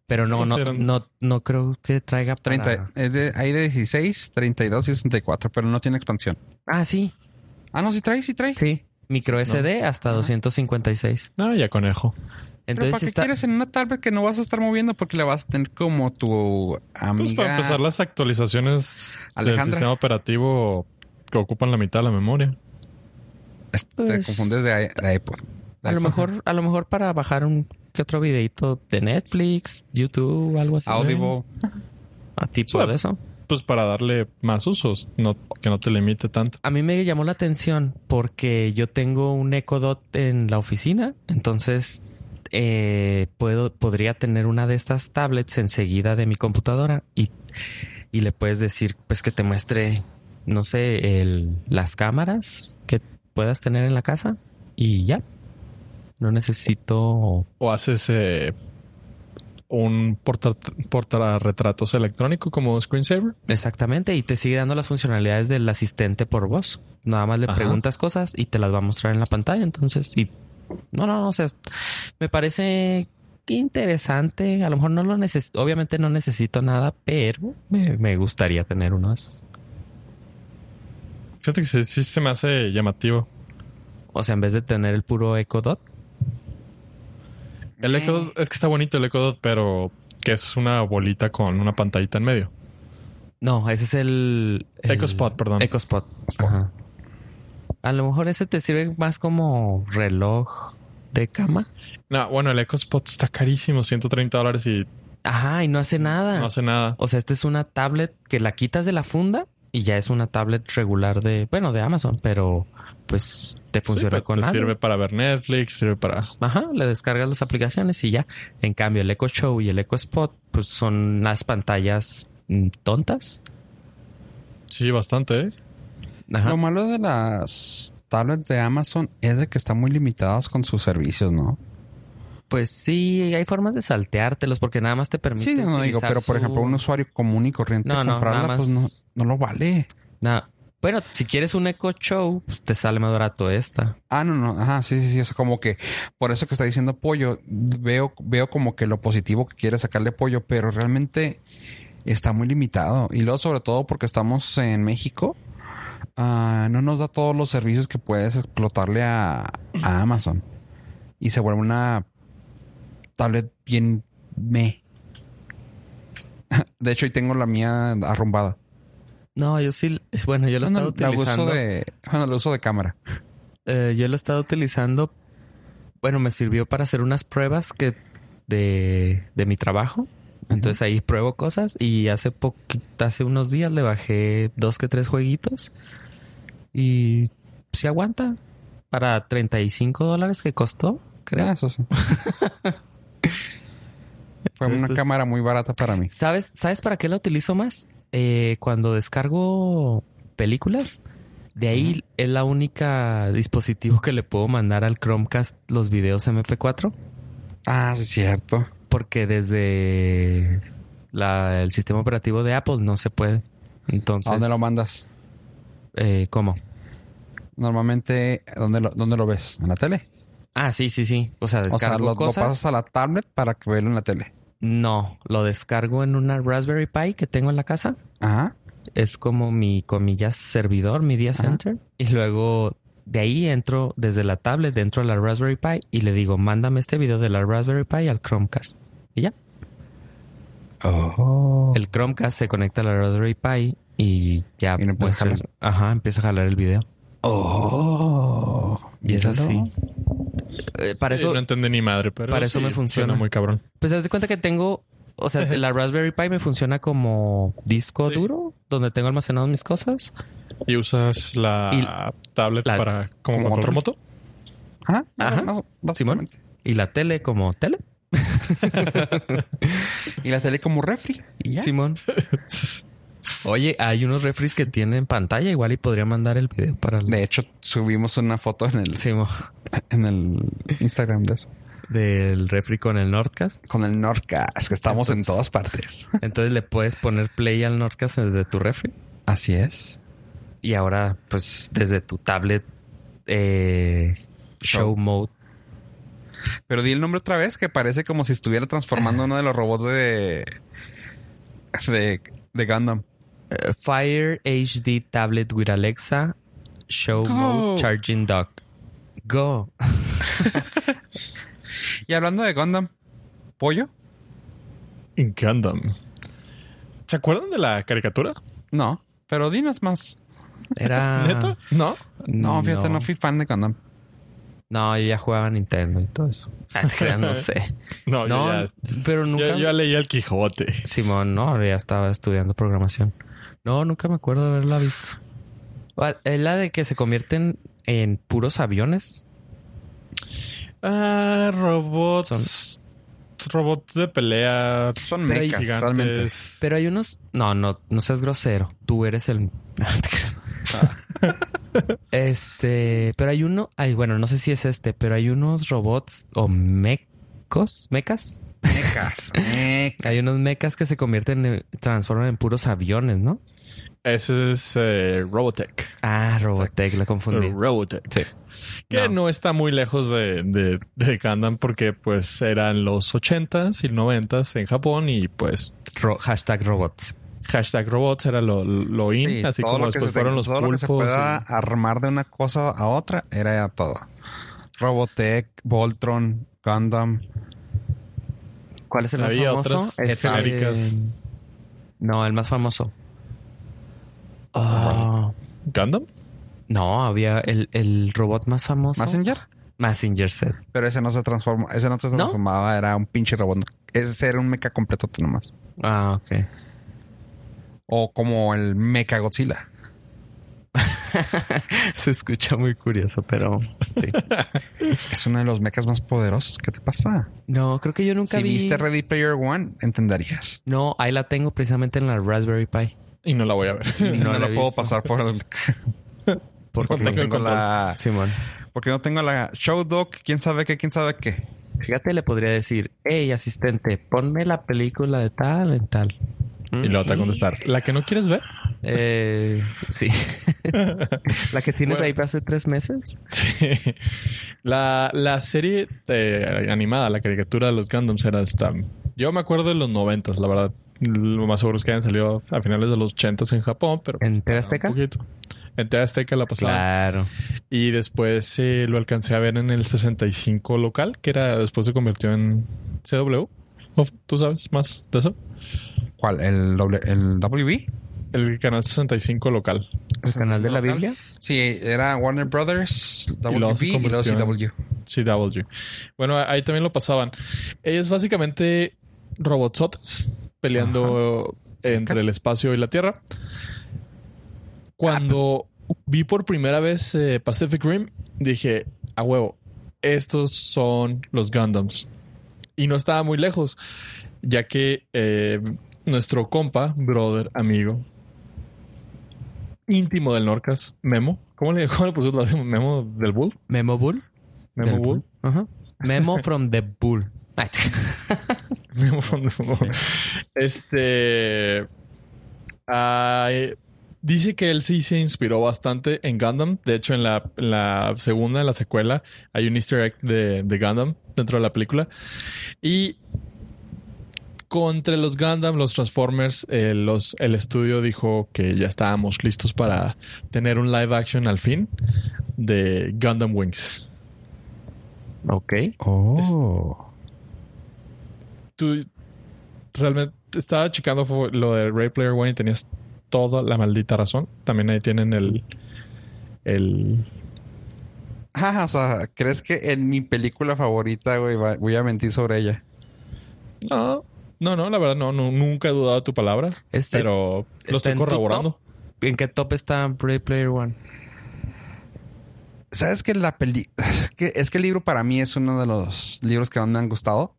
Pero no, no, no, no creo que traiga para... 30, es de, hay de 16, 32 y 64, pero no tiene expansión. Ah, sí, Ah, no, sí trae, sí trae. sí. Micro SD hasta 256. No, ya conejo. Pero Entonces ¿para qué está... quieres en una tablet que no vas a estar moviendo porque le vas a tener como tu amiga? Pues para empezar las actualizaciones del sistema operativo que ocupan la mitad de la memoria. Te Pues- confundes de, de iPod. De A lo mejor, a lo mejor para bajar un que otro videito de Netflix, YouTube, algo así. Audible. A tipo O sea, de eso. Pues para darle más usos, no, que no te limite tanto. A mí me llamó la atención porque yo tengo un Echo Dot en la oficina, entonces eh, puedo, podría tener una de estas tablets enseguida de mi computadora y, y le puedes decir pues que te muestre, no sé, el, las cámaras que puedas tener en la casa y ya. No necesito O haces eh, un porta, portarretratos electrónico como screensaver. exactamente y te sigue dando las funcionalidades del asistente por voz. Nada más le Ajá. preguntas cosas y te las va a mostrar en la pantalla. Entonces, y no, no, no, o sea, me parece interesante. A lo mejor no lo necesito, obviamente no necesito nada, pero me, me gustaría tener uno de esos. Fíjate que sí, sí se me hace llamativo. O sea, en vez de tener el puro Echo Dot. El Echo Dot, es que está bonito el Echo Dot, pero que es una bolita con una pantallita en medio. No, ese es el, el Echo Spot, perdón. Echo Spot. Ajá. A lo mejor ese te sirve más como reloj de cama. No, bueno, el Echo Spot está carísimo, 130 dólares y Ajá, y no hace nada. no hace nada. O sea, esta es una tablet que la quitas de la funda y ya es una tablet regular de, bueno, de Amazon, pero pues te funciona Sí, con te algo. sirve para ver Netflix, sirve para... Ajá, le descargas las aplicaciones y ya. En cambio, el Echo Show y el Echo Spot, pues son las pantallas mm, tontas. Sí, bastante, ¿eh? Ajá. Lo malo de las tablets de Amazon es de que están muy limitadas con sus servicios, ¿no? Pues sí, hay formas de salteártelos porque nada más te permite. Sí, no digo, pero por su- ejemplo, un usuario común y corriente No, no, comprarla, nada pues no, no lo vale. No. Bueno, si quieres un Echo Show, pues te sale más barato esta. Ah, no, no, ajá, sí, sí, sí. O sea, como que por eso que está diciendo pollo, veo, veo como que lo positivo que quiere sacarle pollo, pero realmente está muy limitado. Y luego, sobre todo, porque estamos en México, ah, no nos da todos los servicios que puedes explotarle a, a Amazon. Y se vuelve una tablet bien me. (laughs) De hecho, hoy tengo la mía arrumbada. No, yo sí, bueno, yo lo he Bueno, estado la uso utilizando. de, bueno, la uso de cámara. Eh, yo lo he estado utilizando. Bueno, me sirvió para hacer unas pruebas que de, de mi trabajo. Entonces ahí pruebo cosas y hace poquito, hace unos días le bajé dos que tres jueguitos y sí aguanta para 35 dólares que costó, creo. Ah, eso sí. (laughs) Fue Entonces, una pues, cámara muy barata para mí. ¿Sabes, ¿Sabes para qué la utilizo más? Eh, cuando descargo películas, de ahí es la única dispositivo que le puedo mandar al Chromecast los videos MP4. Ah, sí, es cierto. Porque desde la- el sistema operativo de Apple no se puede. Entonces, ¿A dónde lo mandas? Eh, ¿cómo? Normalmente, ¿dónde lo, dónde lo ves? ¿En la tele? Ah, sí, sí, sí. O sea, O sea, descargo lo, lo pasas a la tablet para que verlo en la tele. No, lo descargo en una Raspberry Pi que tengo en la casa. Ajá. es como mi comillas servidor, mi Media Ajá. Center. Y luego de ahí entro desde la tablet dentro de la Raspberry Pi y le digo, mándame este video de la Raspberry Pi al Chromecast. Y ya. Oh. El Chromecast se conecta a la Raspberry Pi y ya Y empieza a muestra el- Ajá, empieza a jalar el video. Oh. Y es así. Eh, para Sí, eso, no entendí ni madre, pero para eso sí, me funciona. suena muy cabrón. pues haz de cuenta que tengo, o sea, (laughs) la Raspberry Pi me funciona como disco Sí. duro donde tengo almacenadas mis cosas. ¿Y usas la Y tablet la- para como como control otro- moto? Ajá. Ajá. Básicamente. Y la tele como tele. (laughs) (laughs) Y la tele como refri. Y ya. Simón. Oye, hay unos refris que tienen pantalla, igual y podría mandar el video para el De hecho, subimos una foto en el, Simón, en el Instagram de eso. del refri con el Nordcast. Con el Nordcast, que estamos en todas partes. Entonces le puedes poner play al Nordcast desde tu refri. Así es. Y ahora, pues, desde tu tablet eh, show Show. mode. Pero di el nombre otra vez, que parece como si estuviera transformando uno de los robots de. de, de Gundam. Fire HD tablet with Alexa show Go. mode charging dock. Go. (laughs) Y hablando de Gundam, ¿pollo? Gundam. ¿Se acuerdan de la caricatura? No, pero dinos más. Era. ¿Neta? ¿No? No, fíjate, no. fui fan de Gundam. No, yo ya jugaba Nintendo y todo eso. Ah, no sé. (laughs) No, yo ya, pero nunca. yo, yo leía el Quijote. Simón, no, ya estaba estudiando programación. No, nunca me acuerdo de haberla visto. Ah, Es la de que se convierten en puros aviones. Ah, robots. Robots de pelea. Son Pero mechas, gigantes. realmente. Pero hay unos. No, no, no seas grosero. Tú eres el. (laughs) este. Pero hay uno. Ay, bueno, no sé si es este, pero hay unos robots o mecos. ¿Mecas? Mechas. (laughs) Hay unos mecas que se convierten en. transforman en puros aviones, ¿no? Ese es eh, Robotech. Ah, Robotech, la confundí. Robotech. Sí. Que No. no. está muy lejos de, de, de Gundam porque pues eran los 80s y 90s en Japón y pues Ro- hashtag robots. hashtag robots era lo, lo in, Sí, así como después se- fueron los todo lo que se pulpos. pueda y- armar de una cosa a otra era ya todo. Robotech, Voltron, Gundam. ¿Cuál es el más Había famoso? otras Este-. No, el más famoso. Ah, ¿Gundam? no, había el, el robot más famoso. Messenger. Messenger set. Pero ese no se transformó, ese no se ¿No? transformaba, era un pinche robot. Ese era un mecha completo nomás. Ah, ok. O como el mecha Godzilla. (laughs) Se escucha muy curioso, pero sí. (laughs) Es uno de los mechas más poderosos. ¿Qué te pasa? No, creo que yo nunca Si vi. viste Ready Player One, entenderías. No, ahí la tengo precisamente en la Raspberry Pi. Y no la voy a ver. Y No (laughs) no, la puedo pasar por el... (laughs) Porque No tengo la, Simón. porque no tengo la show doc, quién sabe qué, quién sabe qué. Fíjate, le podría decir, hey, asistente, ponme la película de tal en tal. Y luego te va a contestar. ¿La que no quieres ver? Eh, sí. (laughs) la que tienes Bueno. ahí hace tres meses. Sí. La, la serie eh, animada, la caricatura de los Gundams era esta. Yo me acuerdo de los noventas, la verdad. Lo más seguro es que hayan salido a finales de los ochentas en Japón, pero ¿En TV Azteca? un poquito. En TV Azteca la pasaba. Claro. Y después eh, lo alcancé a ver en el 65 local, que era después se convirtió en CW. ¿O ¿Tú sabes más de eso? ¿Cuál? ¿El, doble, el WB? El canal 65 local. ¿El canal de la local? Biblia? Sí, era Warner Brothers, WB y luego CW. CW. Bueno, ahí también lo pasaban. Es básicamente robotsotes peleando entre el espacio y la Tierra. Cuando vi por primera vez eh, Pacific Rim, dije, a huevo, estos son los Gundams. Y no estaba muy lejos, ya que eh, nuestro compa, brother, amigo, íntimo del Norcas, Memo, ¿cómo le, (laughs) cómo le puso la (laughs) Memo del Bull? Memo Bull. Memo Bull. Memo (laughs) from the Bull. (laughs) Este. dice que él sí se inspiró bastante en Gundam. De hecho, en la, en la segunda, en la secuela, hay un easter egg de, de Gundam dentro de la película. Y contra los Gundam, los Transformers, eh, los, el estudio dijo que ya estábamos listos para tener un live action al fin de Gundam Wings. ok. Oh. Tú realmente estaba checando lo de Ray Player One y tenías toda la maldita razón. También ahí tienen el el Ah, o sea, ¿crees que en mi película favorita, güey, voy a mentir sobre ella? no, no, no, la verdad no, no, nunca he dudado de tu palabra, Este- pero lo ¿Está estoy en corroborando. top? ¿En qué top está Brave Player One? ¿Sabes que la peli... (laughs) Es que, es que el libro para mí es uno de los libros que más me han gustado.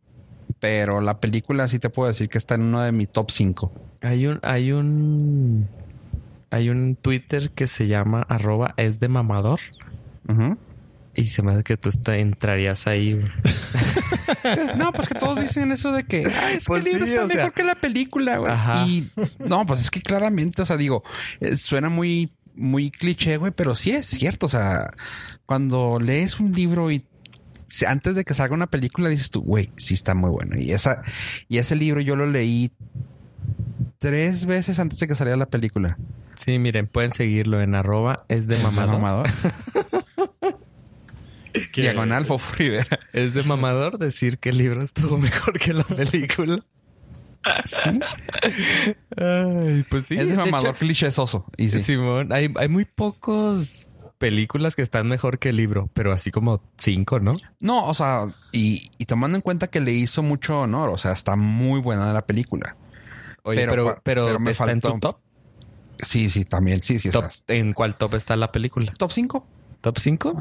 Pero la película sí te puedo decir que está en uno de mi top 5. Hay un, hay un, hay un Twitter que se llama arroba es de mamador. Y se me hace que tú entrarías ahí. (laughs) No, pues que todos dicen eso de que "Ay, es Pues que el libro sí, está sea. mejor que la película, güey. Y no, pues es que claramente, o sea, digo, eh, suena muy, muy cliché, güey, pero sí es cierto. O sea, cuando lees un libro y antes de que salga una película dices tú, güey, sí está muy bueno. Y esa, y ese libro yo lo leí tres veces antes de que saliera la película. Sí, miren, pueden seguirlo en arroba es de mamador. Mamador. (laughs) (laughs) Que- Diagonal Fofo Rivera. Es de mamador decir que el libro estuvo (laughs) mejor que la película. Sí. Ay, pues sí. es de mamador hecho, clichésoso. Y sí. Simón, hay, hay muy pocos películas que están mejor que el libro, pero así como cinco, ¿no? No, o sea, y, y tomando en cuenta que le hizo mucho honor, o sea, está muy buena la película. Oye, Pero pero, cua- pero, pero me está en tu faltó- top. Sí, sí, también, sí, sí. o top sea, ¿En cuál top está la película? top 5. ¿Top 5?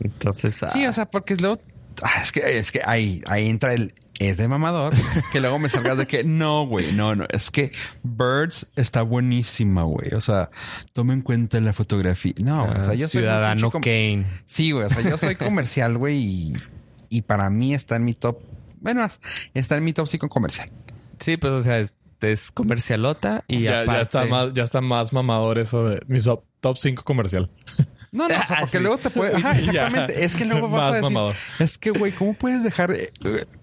Entonces, Sí, ah, o sea, porque luego. ah, es que, es que ahí, ahí entra el es de mamador, (laughs) que luego me salgas de que no, güey, no, no, es que Birds está buenísima, güey. O sea, toma en cuenta la fotografía. No, o sea, yo Ciudadano Kane. Sí, güey, o sea, yo soy comercial, güey, y, y para mí está en mi top. Bueno, está en mi top 5 comercial. Sí, pues, o sea, es, es comercialota y ya, aparte... ya está más, ya está más mamador eso de mi top, top 5 comercial. (laughs) No, no, o sea, (laughs) Ah, porque sí. luego te puede. Ajá, (laughs) Ya. exactamente. Es que luego vas Más a decir. mamador. Es que, güey, ¿cómo puedes dejar. eh,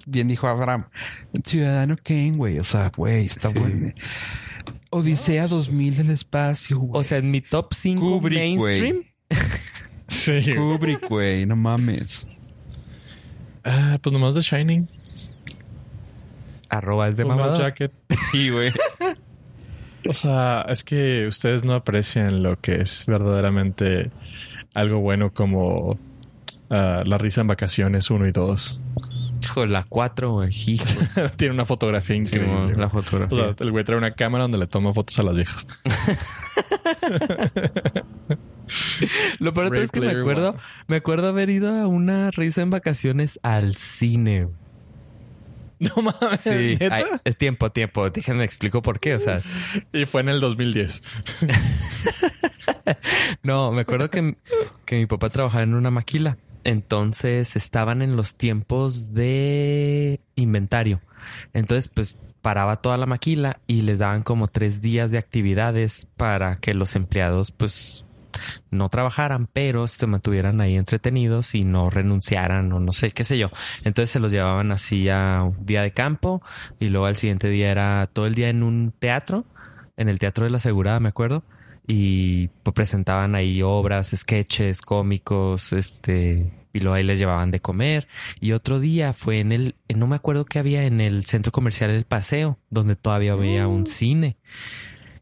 bien dijo Abraham. Ciudadano Kane, güey. O sea, güey, está Sí. bueno. Odisea 2000 del espacio, güey. O sea, en mi top 5 Kubrick, güey. mainstream... (laughs) Sí. Kubrick, güey. No mames. Ah, pues nomás de Shining. Arroba es de mamador. Jacket. Sí, güey. O sea, es que ustedes no aprecian lo que es verdaderamente algo bueno como ah, La risa en vacaciones 1 y 2. Hijo, la 4, güey. (laughs) Tiene una fotografía Sí, increíble. la o fotografía. sea, el güey trae una cámara donde le toma fotos a las viejas. (laughs) Lo peor es que me acuerdo, One. me acuerdo haber ido a una risa en vacaciones al cine. (laughs) No mames. Sí, es tiempo, tiempo. Déjenme explico por qué. O sea, Y fue en el 2010. (laughs) no, me acuerdo que, que mi papá trabajaba en una maquila. Entonces estaban en los tiempos de inventario. Entonces, pues paraba toda la maquila y les daban como tres días de actividades para que los empleados, pues, no trabajaran, pero se mantuvieran ahí entretenidos y no renunciaran o no sé, qué sé yo. Entonces se los llevaban así a un día de campo y luego al siguiente día era todo el día en un teatro, en el Teatro de la Asegurada, me acuerdo. Y pues, presentaban ahí obras, sketches, cómicos, este, y luego ahí les llevaban de comer. Y otro día fue en el, no me acuerdo qué había en el centro comercial El Paseo, donde todavía había un cine.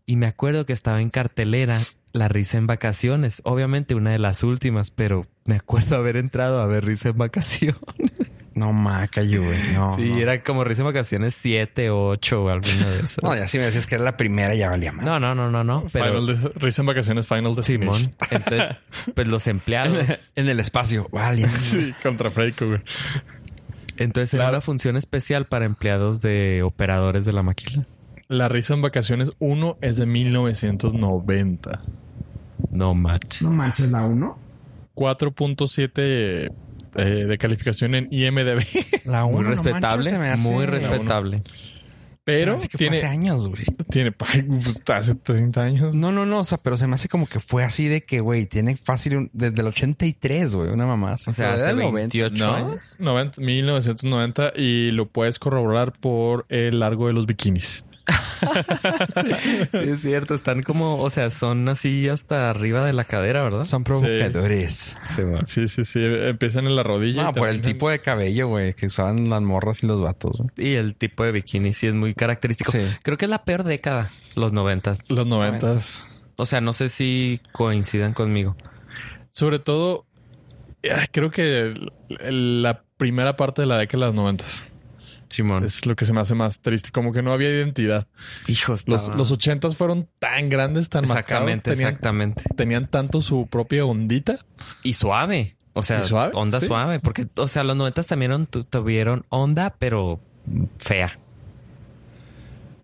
Y me acuerdo que estaba en cartelera La Risa en Vacaciones, obviamente una de las últimas, pero me acuerdo haber entrado a ver Risa en Vacaciones. (laughs) No maca, güey. No, sí, no. era como Risa en Vacaciones 7 o 8 o alguna de esas. (laughs) No, ya si me decías que era la primera, ya valía más. no, no, no, no, no. Pero Final de- Risa en vacaciones, Final Destination. Simón, entonces, pues los empleados. (laughs) En el espacio. Vale. Sí, contra Freddy. Entonces era una función especial para empleados de operadores de la maquila. La Risa en vacaciones 1 es de 1990. No match. manches, la uno. 4.7 eh, de calificación en IMDB. (laughs) La Muy uno, no respetable, manches, se me hace- muy Se respetable. Pero me hace que fue tiene, hace años, güey. tiene pues, hace 30 años. No, no, no. O sea, pero se me hace como que fue así de que, güey, tiene fácil un- desde el 83, güey, una mamá. O sea, hace 28 No, años. 90, 1990 y lo puedes corroborar por el largo de los bikinis. (laughs) Sí, es cierto. Están como, o sea, son así hasta arriba de la cadera, ¿verdad? Son provocadores. Sí. Sí, sí, sí. Empiezan en la rodilla. No, y por el tipo de cabello, güey, que usaban las morras y los vatos, güey. Y el tipo de bikini sí es muy característico. Sí. Creo que es la peor década, los noventas. Los noventas. O sea, no sé si coincidan conmigo. Sobre todo, creo que la primera parte de la década de los noventas Simón. es lo que se me hace más triste. Como que no había identidad. Hijos. Los, los ochentas fueron tan grandes, tan Exactamente, marcados. Tenían, exactamente. tenían tanto su propia ondita. Y suave. O sea, onda Sí. suave. Porque, o sea, los noventas también on- tu- tuvieron onda, pero fea.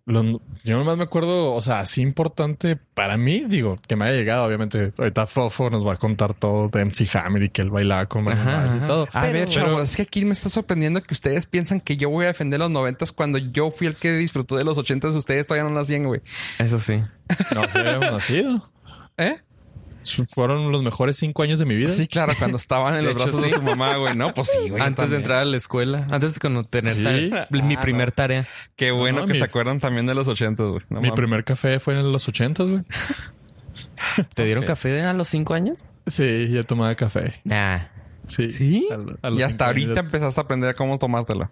Los- yo nomás me acuerdo, o sea, así importante para mí, digo, que me haya llegado, obviamente. Ahorita Fofo nos va a contar todo de MC Hammer y que él bailaba con Ajá, y ajá. todo. A Pero- ver, chavos, es que aquí me está sorprendiendo que ustedes piensan que yo voy a defender los noventas cuando yo fui el que disfrutó de los ochentas. Ustedes todavía no nacían, güey. Eso sí. No sé, habíamos nacido. ¿Eh? Fueron los mejores cinco años de mi vida. Sí, claro, cuando estaban en De los hecho, brazos de su mamá, güey. No, pues sí, güey. antes de entrar a la escuela, antes de tener Sí. ta- mi Ah, primer no. tarea. Qué bueno No, que mi- se acuerdan también de los ochentas, güey. No mi primer café fue en los ochentas, güey. (laughs) ¿Te dieron café a los cinco años? Sí, ya tomaba café. Nah. Sí. ¿Sí? A Y hasta ahorita empezaste a aprender cómo tomártelo.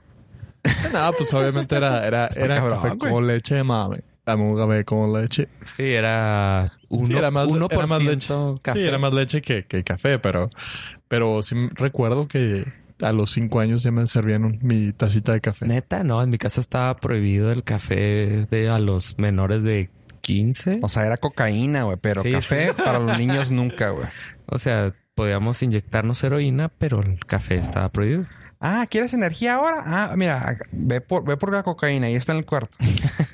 ya- No, pues obviamente era, era, Está era cabrón, café güey. con leche de mame. Dame un café con leche. Sí, era uno, Sí, era más, uno era por más leche. café. Sí, era más leche que, que café, pero, pero sí recuerdo que a los cinco años ya me servían un- mi tacita de café. Neta, no, en mi casa estaba prohibido el café de a los menores de 15. O sea, era cocaína, güey. Pero Sí, café para los niños nunca, güey. (laughs) O sea, podíamos inyectarnos heroína, pero el café estaba prohibido. Ah, ¿quieres energía ahora? Ah, mira, ve por, ve por la cocaína. Ahí está en el cuarto. (laughs)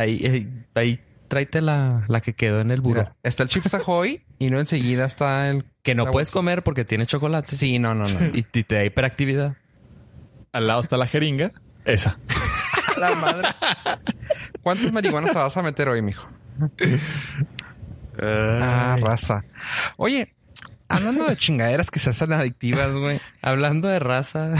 Ahí, ahí, ahí tráete la, la que quedó en el buró. Mira, está el Chips Ahoy y no enseguida está el... que no puedes bolsa. comer porque tiene chocolate. Sí, no, no, no. (laughs) Y, y te da hiperactividad. Al lado está la jeringa. Esa. (laughs) La madre. ¿Cuántas marihuanas te vas a meter hoy, mijo? Ah, raza. Oye, hablando de chingaderas que se hacen adictivas, güey. (laughs) Hablando de raza.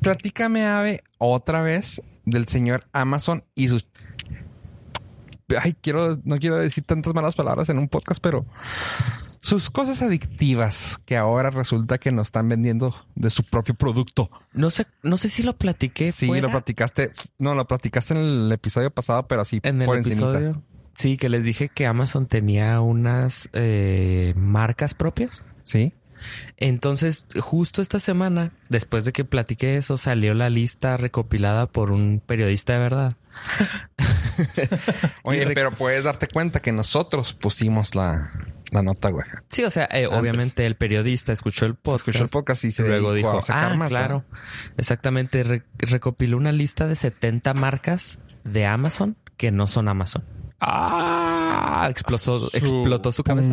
Platícame, Ave, otra vez del señor Amazon y sus... Ay, quiero, no quiero decir tantas malas palabras en un podcast, pero sus cosas adictivas que ahora resulta que nos están vendiendo de su propio producto. No sé, no sé si lo platiqué. Sí, fuera lo platicaste. No, lo platicaste en el episodio pasado, pero así en el por encimita. episodio. Sí, que les dije que Amazon tenía unas eh, marcas propias. Sí. Entonces, justo esta semana, después de que platiqué eso, salió la lista recopilada por un periodista de verdad. (laughs) Oye, pero puedes darte cuenta que nosotros pusimos la, la nota, güey. Sí, o sea, eh, obviamente el periodista escuchó el podcast. Escuchó el podcast y se luego dijo, sacar ah, más, claro. Exactamente. Re- recopiló una lista de 70 marcas de Amazon que no son Amazon. Ah. explotó, Su- explotó su cabeza.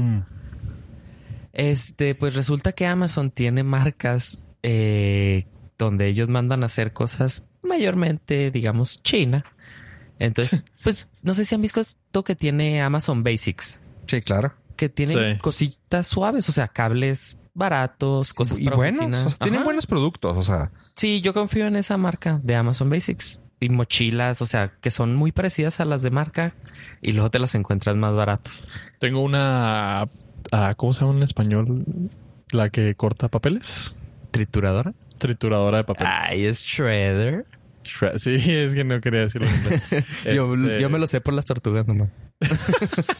Este, pues resulta que Amazon tiene marcas eh, donde ellos mandan a hacer cosas mayormente, digamos, China. Entonces, pues no sé si han visto que tiene Amazon Basics, Sí, claro. que tienen Sí. cositas suaves, o sea, cables baratos, cosas y para buenos. oficina. o sea, tienen Ajá. buenos productos. O sea, Sí, yo confío en esa marca de Amazon Basics y mochilas, o sea, que son muy parecidas a las de marca y luego te las encuentras más baratas. Tengo una. Ah, ¿Cómo se llama en español? La que corta papeles. Trituradora. Trituradora de papel. Ay, es Shredder. Shred- Sí, es que no quería decirlo inglés. (laughs) Yo, Este, yo me lo sé por las tortugas nomás. (laughs)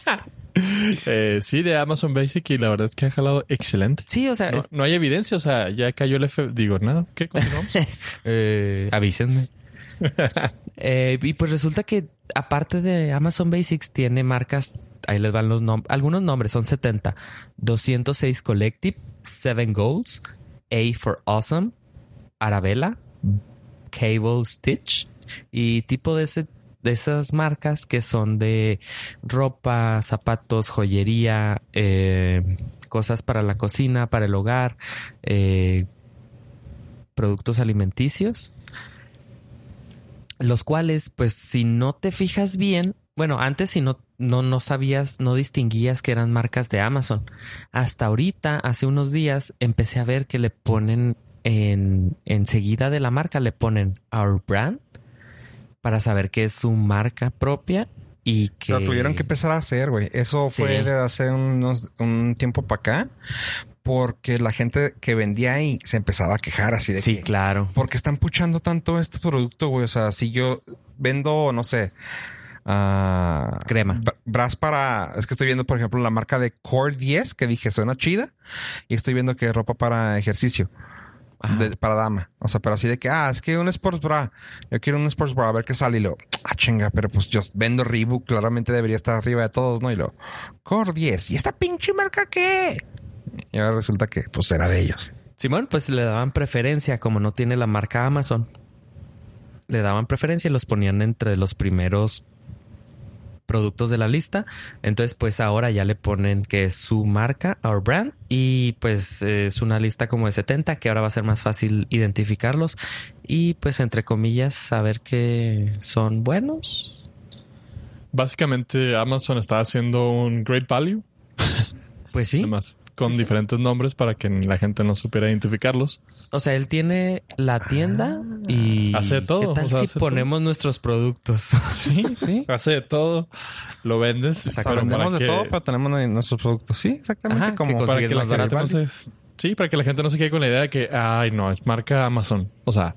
eh, sí, de Amazon Basic y la verdad es que ha jalado excelente. Sí, o sea, No, es- no hay evidencia, o sea, ya cayó el F. Digo, nada, ¿qué? Continuamos. (laughs) eh, avísenme. (laughs) Eh, y pues resulta que aparte de Amazon Basics tiene marcas, ahí les van los nombres, algunos nombres, son 70. 206 Collective, 7 Goals, A for Awesome, Arabella, Cable Stitch y tipo de ese de esas marcas que son de ropa, zapatos, joyería, eh, cosas para la cocina, para el hogar, eh, productos alimenticios, los cuales, pues, si no te fijas bien, bueno, antes si no, no, no sabías, no distinguías que eran marcas de Amazon. Hasta ahorita, hace unos días, empecé a ver que le ponen en enseguida de la marca, le ponen Our Brand para saber que es su marca propia y que o sea, tuvieron que empezar a hacer, güey. Eso Sí. fue de hace unos, un tiempo para acá. Porque la gente que vendía ahí se empezaba a quejar así de Sí, que... claro. Porque están puchando tanto este producto, güey. O sea, si yo vendo, no sé, ah, Crema. bra- Bras para. Es que estoy viendo, por ejemplo, la marca de Core 10 que dije suena chida. Y estoy viendo que ropa para ejercicio. De- para dama. O sea, pero así de que, ah, es que un sports bra. Yo quiero un sports bra, a ver qué sale. Y lo, ah, chinga, pero pues yo vendo Reebok, claramente debería estar arriba de todos, ¿no? Y lo, Core 10. ¿Y esta pinche marca qué? Y ahora resulta que, pues, era de ellos. Simón, pues le daban preferencia, como no tiene la marca Amazon. Le daban preferencia y los ponían entre los primeros productos de la lista. Entonces, pues ahora ya le ponen que es su marca, Our Brand, y pues es una lista como de 70, que ahora va a ser más fácil identificarlos y pues entre comillas saber que son buenos. Básicamente, Amazon está haciendo un great value, Pues sí. además con Sí, sí. diferentes nombres para que la gente no supiera identificarlos. O sea, él tiene la tienda y Hace todo, ¿Qué tal o sea, si hace ponemos nuestros productos? (laughs) Sí, sí. Hace de todo, lo vendes. O sea, pero vendemos de que- todo, pero tenemos nuestros productos. Sí, exactamente. Ajá, como para que la más gente barato. no se- sí, para que la gente no se quede con la idea de que, ay, no, es marca Amazon. O sea,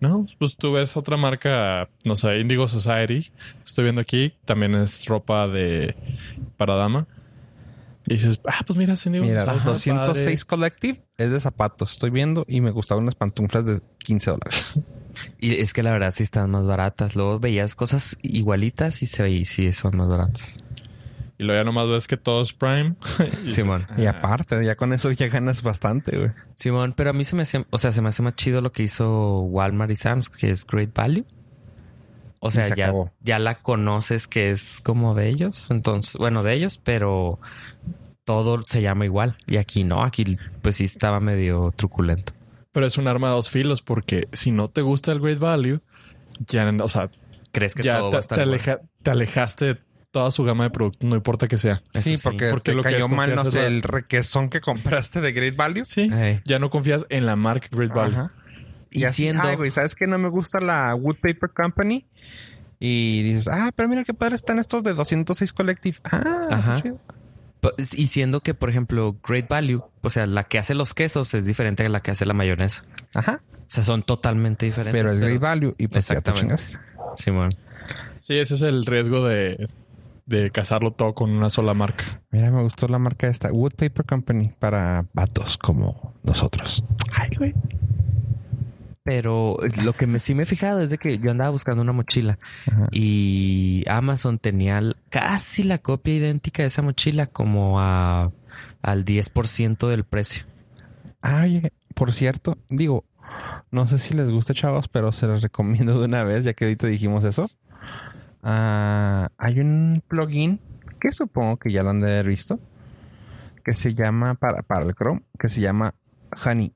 no, pues tú ves otra marca, no sé, Indigo Society. Estoy viendo aquí, también es ropa de para dama. Y dices, ah, pues mira, Mira, Society. 206 Collective es de zapatos. Estoy viendo y me gustaban unas pantuflas de 15 dólares. Y es que la verdad sí están más baratas. Luego veías cosas igualitas y se veía sí son más baratas. Y luego ya nomás ves que todo es Prime. (laughs) Y- Simón. Y aparte, ya con eso ya ganas bastante, güey. Simón, pero a mí se me hacía, o sea, se me hace más chido lo que hizo Walmart y Sam's, que es Great Value. O sea, se ya, acabó. ya la conoces que es como de ellos. Entonces, bueno, de ellos, pero todo se llama igual. Y aquí no, aquí pues sí estaba medio truculento. Pero es un arma de dos filos porque si no te gusta el Great Value, ya, o sea, ¿Crees que ya todo te, va a estar te igual? aleja- te alejaste de toda su gama de productos, no importa que sea. Sí, sí, porque, porque te lo que cayó mal, no sé, el requesón que compraste de Great Value. Sí, ya no confías en la marca Great Value. Ajá. Y Y así, siendo- ay, güey, ¿sabes qué? No me gusta la Wood Paper Company. Y dices, ah, pero mira qué padre están estos de 206 Collective. Ah, Ajá. chido. Y siendo que, por ejemplo, Great Value, o sea, la que hace los quesos es diferente a la que hace la mayonesa. Ajá. O sea, son totalmente diferentes. Pero es Great Value y pues ya te Exactamente. Simón. Sí, ese es el riesgo de, de casarlo todo con una sola marca. Mira, me gustó la marca esta. Wood Paper Company para vatos como nosotros. Ay, güey. Pero lo que me, sí me he fijado es de que yo andaba buscando una mochila Ajá. y Amazon tenía casi la copia idéntica de esa mochila como a, al 10% del precio. Ay, por cierto, digo, no sé si les gusta, chavos, pero se los (laughs) recomiendo de una vez, ya que ahorita dijimos eso. Ah, hay un plugin que supongo que ya lo han de haber visto, que se llama, para, para el Chrome, que se llama Honey.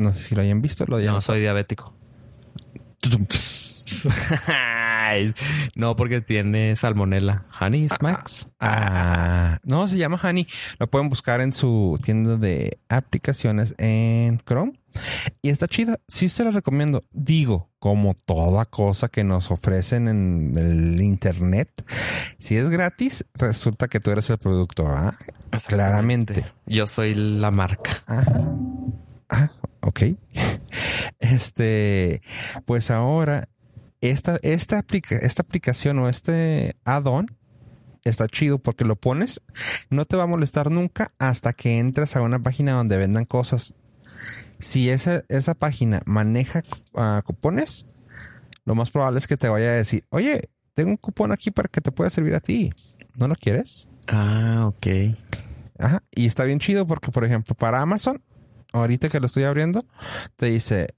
No sé si lo hayan visto. Lo No, soy diabético. (laughs) no, porque tiene salmonela. Honey Smacks. Ah, no, se llama Honey. Lo pueden buscar en su tienda de aplicaciones en Chrome. Y está chida. Sí se la recomiendo. Digo, como toda cosa que nos ofrecen en el internet, si es gratis, resulta que tú eres el producto. ¿ah? Claramente. Yo soy la marca. Ajá. Ah, ok. (laughs) Este, pues ahora, esta, esta, aplica, esta aplicación o este add-on está chido porque lo pones, no te va a molestar nunca hasta que entres a una página donde vendan cosas. Si esa, esa página maneja ah, cupones, lo más probable es que te vaya a decir, oye, tengo un cupón aquí para que te pueda servir a ti. ¿No lo quieres? Ah, ok. Ajá. Y está bien chido porque, por ejemplo, para Amazon, ahorita que lo estoy abriendo, te dice,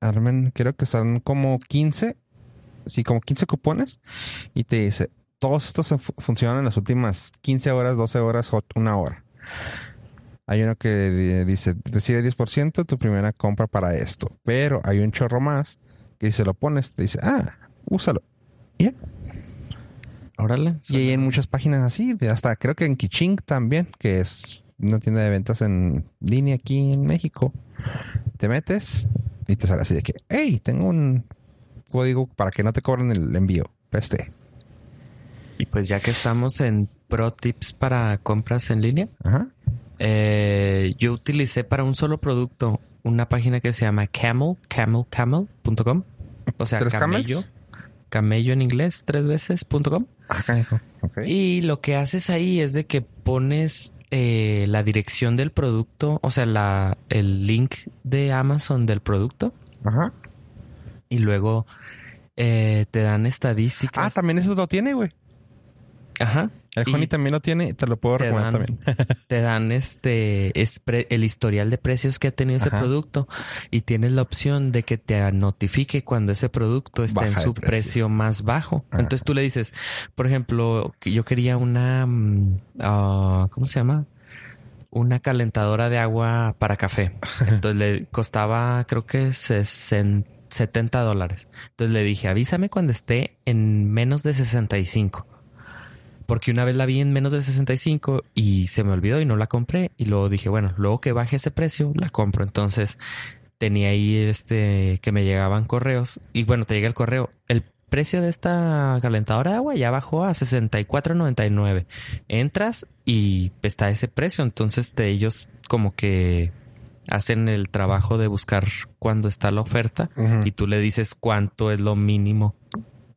Armen, creo que son como 15, sí, como 15 cupones. Y te dice, todos estos fu- funcionan en las últimas 15 horas, 12 horas una hora. Hay uno que di- dice, recibe 10% tu primera compra para esto. Pero hay un chorro más que si se lo pones, te dice, ah, úsalo. Y ya. Órale. Y hay en muchas páginas así, hasta creo que en Kiching también, que es una tienda de ventas en línea aquí en México. Te metes y te sale así de que, hey, tengo un código para que no te cobren el envío. Este. Y pues ya que estamos en pro tips para compras en línea, Ajá. eh, yo utilicé para un solo producto una página que se llama camel, camelcamel.com. O sea, ¿Tres camello. camels? Camello en inglés, tres veces, punto com. Acá, hijo. Ok. Y lo que haces ahí es de que pones eh, la dirección del producto, o sea, la, el link de Amazon del producto Ajá. y luego eh, te dan estadísticas. Ah, también eso lo tiene, güey. Ajá. El Honey también lo tiene, te lo puedo te recomendar dan, también. (laughs) te dan este es pre- el historial de precios que ha tenido ese producto y tienes la opción de que te notifique cuando ese producto está en su precio. precio. más bajo. Ajá. Entonces tú le dices, por ejemplo, yo quería una ah, ¿cómo se llama? Una calentadora de agua para café. Entonces le costaba creo que 60 70 dólares. Entonces le dije, avísame cuando esté en menos de 65. Porque una vez la vi en menos de 65 y se me olvidó y no la compré. Y luego dije, bueno, luego que baje ese precio, la compro. Entonces tenía ahí este que me llegaban correos. Y bueno, te llega el correo. El precio de esta calentadora de agua ya bajó a 64.99. Entras y está ese precio. Entonces te, ellos como que hacen el trabajo de buscar cuándo está la oferta y tú le dices cuánto es lo mínimo,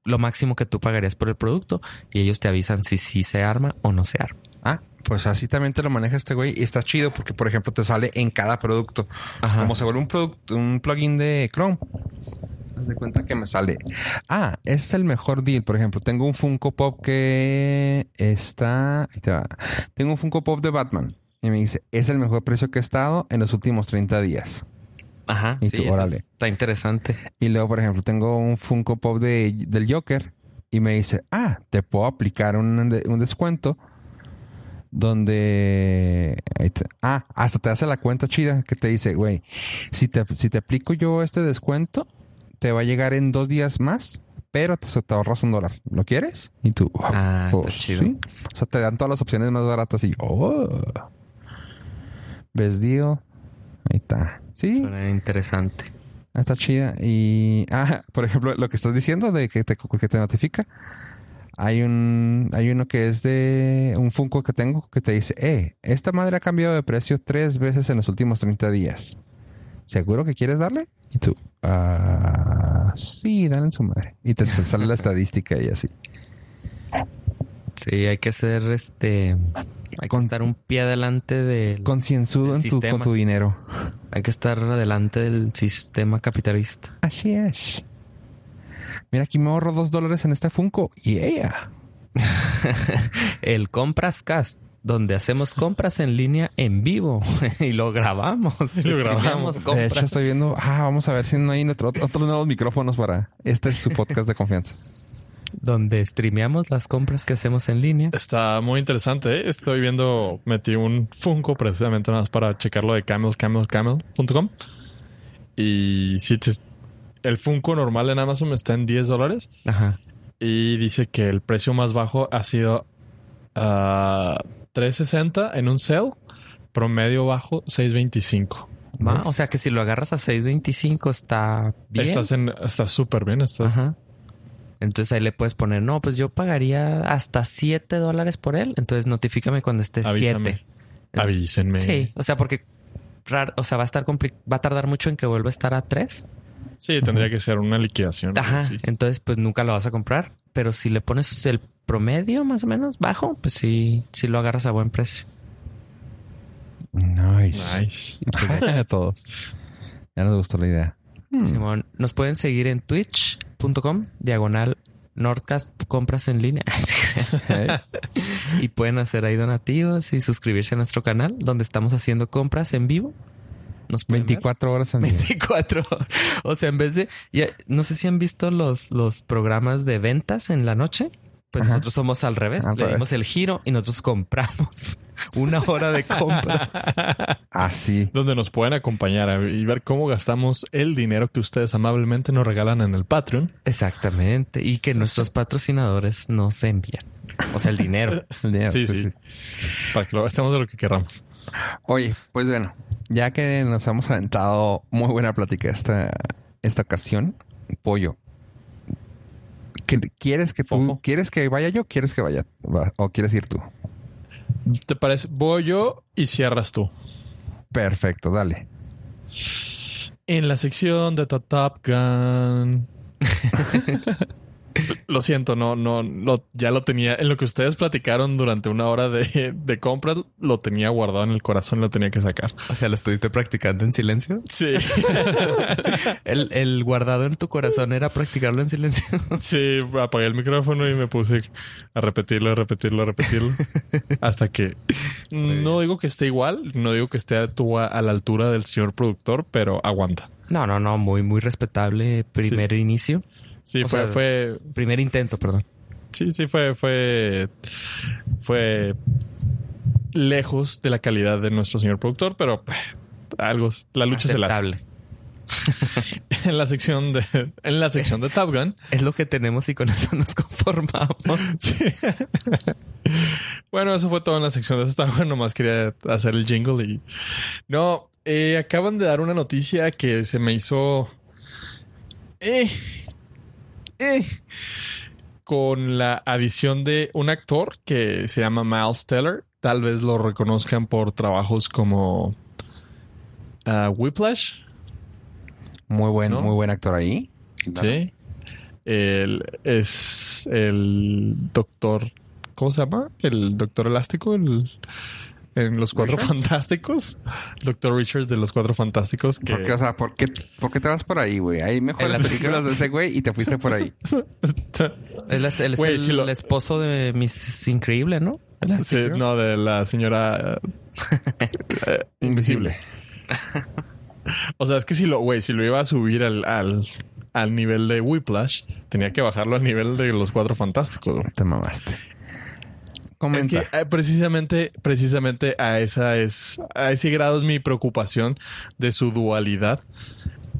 lo máximo que tú pagarías por el producto y ellos te avisan si sí se arma o no se arma. Ah, pues así también te lo maneja este güey. Y está chido porque, por ejemplo, te sale en cada producto. Ajá. Como se vuelve un, product- un plugin de Chrome. Haz de cuenta que me sale. Ah, es el mejor deal. Por ejemplo, tengo un Funko Pop que está. Ahí te va. Tengo un Funko Pop de Batman. Y me dice, es el mejor precio que he estado en los últimos 30 días. Ajá. Y sí, tú, eso órale. Está interesante. Y luego, por ejemplo, tengo un Funko Pop de, del Joker. Y me dice, ah, te puedo aplicar un, un descuento. Donde. ah, hasta te hace la cuenta chida que te dice, güey, si te, si te aplico yo este descuento, te va a llegar en dos días más, pero te, te ahorras un dólar. ¿Lo quieres? Y tú, Ah, está pues, chido. sí. O sea, te dan todas las opciones más baratas y, oh. ¿Ves, Dio? Ahí está. Sí. Suena interesante. Ah, Está chida. Y, ah, (laughs) por ejemplo, lo que estás diciendo de que te, que te notifica. Hay un, hay uno que es de un Funko que tengo que te dice, eh, esta madre ha cambiado de precio tres veces en los últimos 30 días. ¿Seguro que quieres darle? Y tú, ah, sí, dale en su madre. Y te, te sale la (laughs) estadística y así. Sí, hay que ser este. Hay Con- que estar un pie adelante del. Concienzudo El en tu, con tu dinero. Hay que estar adelante del sistema capitalista. Así es. Mira, aquí me ahorro dos dólares en este Funko. Yeah. (laughs) El Compras Cast, donde hacemos compras en línea en vivo (laughs) y lo grabamos. Y lo grabamos. De compras. hecho, estoy viendo, ah, vamos a ver si no hay otro- otros nuevos micrófonos para. Este es su podcast de confianza. Donde streameamos las compras que hacemos en línea. Está muy interesante. ¿eh? Estoy viendo, metí un Funko precisamente nada más para checarlo de camelscamelcamel.com. Y sí, te- el Funko normal en Amazon está en 10 dólares. Ajá. Y dice que el precio más bajo ha sido ah, 3.60 en un sale. Promedio bajo 6.25. Va, O sea que si lo agarras a 6.25 está bien. Estás en, está súper bien. Estás, Ajá. Entonces ahí le puedes poner, no, pues yo pagaría hasta 7 dólares por él. Entonces notifícame cuando esté Avísame. 7. Avísenme. Sí, o sea, porque rar- o sea, va a estar va a tardar mucho en que vuelva a estar a 3. Sí, tendría que ser una liquidación. Ajá. Sí. Entonces, pues nunca lo vas a comprar. Pero si le pones el promedio más o menos bajo, pues sí, sí lo agarras a buen precio. Nice. Nice. A (laughs) todos. Ya nos gustó la idea. Simón, nos pueden seguir en twitch.com, diagonal Nordcast compras en línea. (laughs) Y pueden hacer ahí donativos y suscribirse a nuestro canal donde estamos haciendo compras en vivo. Nos pueden ver. 24 horas al día. 24 horas. O sea, en vez de, ya, no sé si han visto los, los programas de ventas en la noche. Pues Ajá. nosotros somos al revés. Al Le revés. dimos el giro y nosotros compramos una hora de compra. (laughs) Así. donde nos pueden acompañar y ver cómo gastamos el dinero que ustedes amablemente nos regalan en el Patreon. Exactamente. Y que nuestros patrocinadores nos envían. O sea, el dinero. (laughs) El dinero, Sí, sí. Para que lo gastemos de lo que queramos. Oye, pues bueno, ya que nos hemos aventado muy buena plática esta, esta ocasión, pollo. ¿qué- ¿Quieres que tú, Fofo. quieres que vaya yo? ¿Quieres que vaya? Va- ¿O quieres ir tú? ¿Te parece? Voy yo y cierras tú. Perfecto, dale. En la sección de Top Gun. (laughs) lo siento, no, no, lo- ya lo tenía. En lo que ustedes platicaron durante una hora de, de compras, lo tenía guardado en el corazón, lo tenía que sacar. O sea, lo estuviste practicando en silencio. Sí. (laughs) El, el guardado en tu corazón era practicarlo en silencio. (laughs) Sí, apagué el micrófono y me puse a repetirlo, a repetirlo, a repetirlo. hasta que no digo que esté igual, no digo que esté a, tu- a la altura del señor productor, pero aguanta. No, no, no. Muy, muy respetable primer inicio. Sí, O fue, sea, fue, Primer intento, perdón. sí, sí, fue, fue, fue lejos de la calidad de nuestro señor productor, pero eh, algo, la lucha se la hace. Aceptable. (laughs) En la sección de, en la sección de Top Gun, Es lo que tenemos y con eso nos conformamos. (laughs) Sí. bueno, eso fue todo en la sección de Star Wars. Nomás quería hacer el jingle y. No, eh, acaban de dar una noticia que se me hizo. Eh, eh, con la adición de un actor que se llama Miles Teller. Tal vez lo reconozcan por trabajos como ah, Whiplash. Muy buen, ¿No? muy buen actor ahí. Sí. Él es el doctor. ¿Cómo se llama? El doctor elástico. El, en los cuatro ¿Richards? fantásticos. Doctor Richards de los cuatro fantásticos. Que ¿Por qué, o sea, ¿por qué, por qué te vas por ahí, güey? Hay mejores la películas de ese güey y te fuiste por ahí. (laughs) Él es, él es Güey, el, si lo- esposo de Miss Increíble, ¿no? Sí, no, de la señora (laughs) eh, invisible. O sea, es que si lo, güey, si lo iba a subir al, al, al nivel de Whiplash, tenía que bajarlo al nivel de los cuatro fantásticos. Te mamaste. Es Comenta. que eh, precisamente, precisamente a esa es, a ese grado es mi preocupación de su dualidad,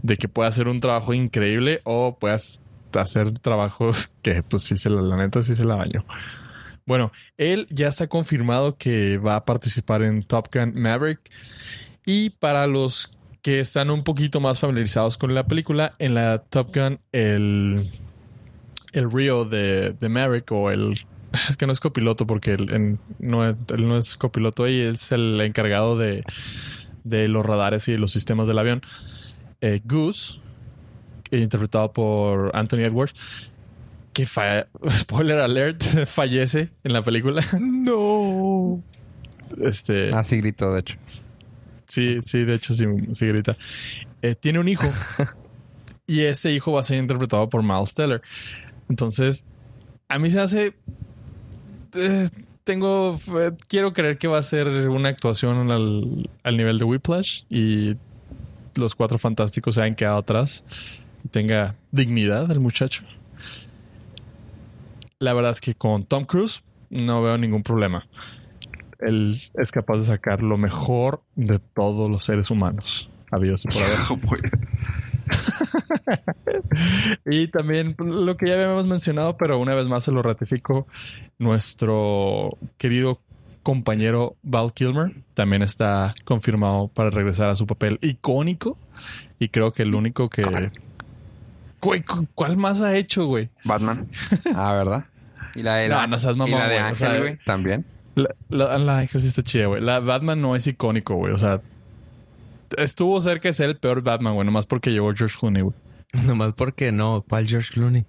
de que pueda hacer un trabajo increíble o puedas hacer trabajos que, pues sí se la, la neta sí se la bañó. Bueno, él ya está confirmado que va a participar en Top Gun Maverick y para los que están un poquito más familiarizados con la película, en la Top Gun el el de, de Maverick o el (laughs) es que no es copiloto porque él, en- no, es- él no es copiloto ahí, es el encargado de, de los radares y los sistemas del avión. Eh, Goose, interpretado por Anthony Edwards, que fa- (laughs) spoiler alert, (laughs) fallece en la película. No. Este, Así gritó, de hecho. Sí, sí, de hecho sí, sí grita. Eh, tiene un hijo. y ese hijo va a ser interpretado por Miles Teller. Entonces, a mí se hace. Eh, tengo. quiero creer que va a ser una actuación al, al nivel de Whiplash y los cuatro fantásticos se han quedado atrás y tenga dignidad el muchacho. la verdad es que con Tom Cruise no veo ningún problema. Él es capaz de sacar lo mejor de todos los seres humanos. Habidos por haber. (laughs) (laughs) y también lo que ya habíamos mencionado, pero una vez más se lo ratifico, nuestro querido compañero Val Kilmer también está confirmado para regresar a su papel icónico y creo que el único que... Güey, ¿cuál más ha hecho, güey? Batman. (laughs) Ah, ¿verdad? Y la de, la- no seas y mamón, la de güey, o Ángel, sea, güey, también. La, la, la Ángel sí está chida, güey. La Batman no es icónico, güey. O sea, estuvo cerca de ser el peor Batman, güey, nomás porque llegó George Clooney, güey. (laughs) Nomás porque no. ¿Cuál George Clooney?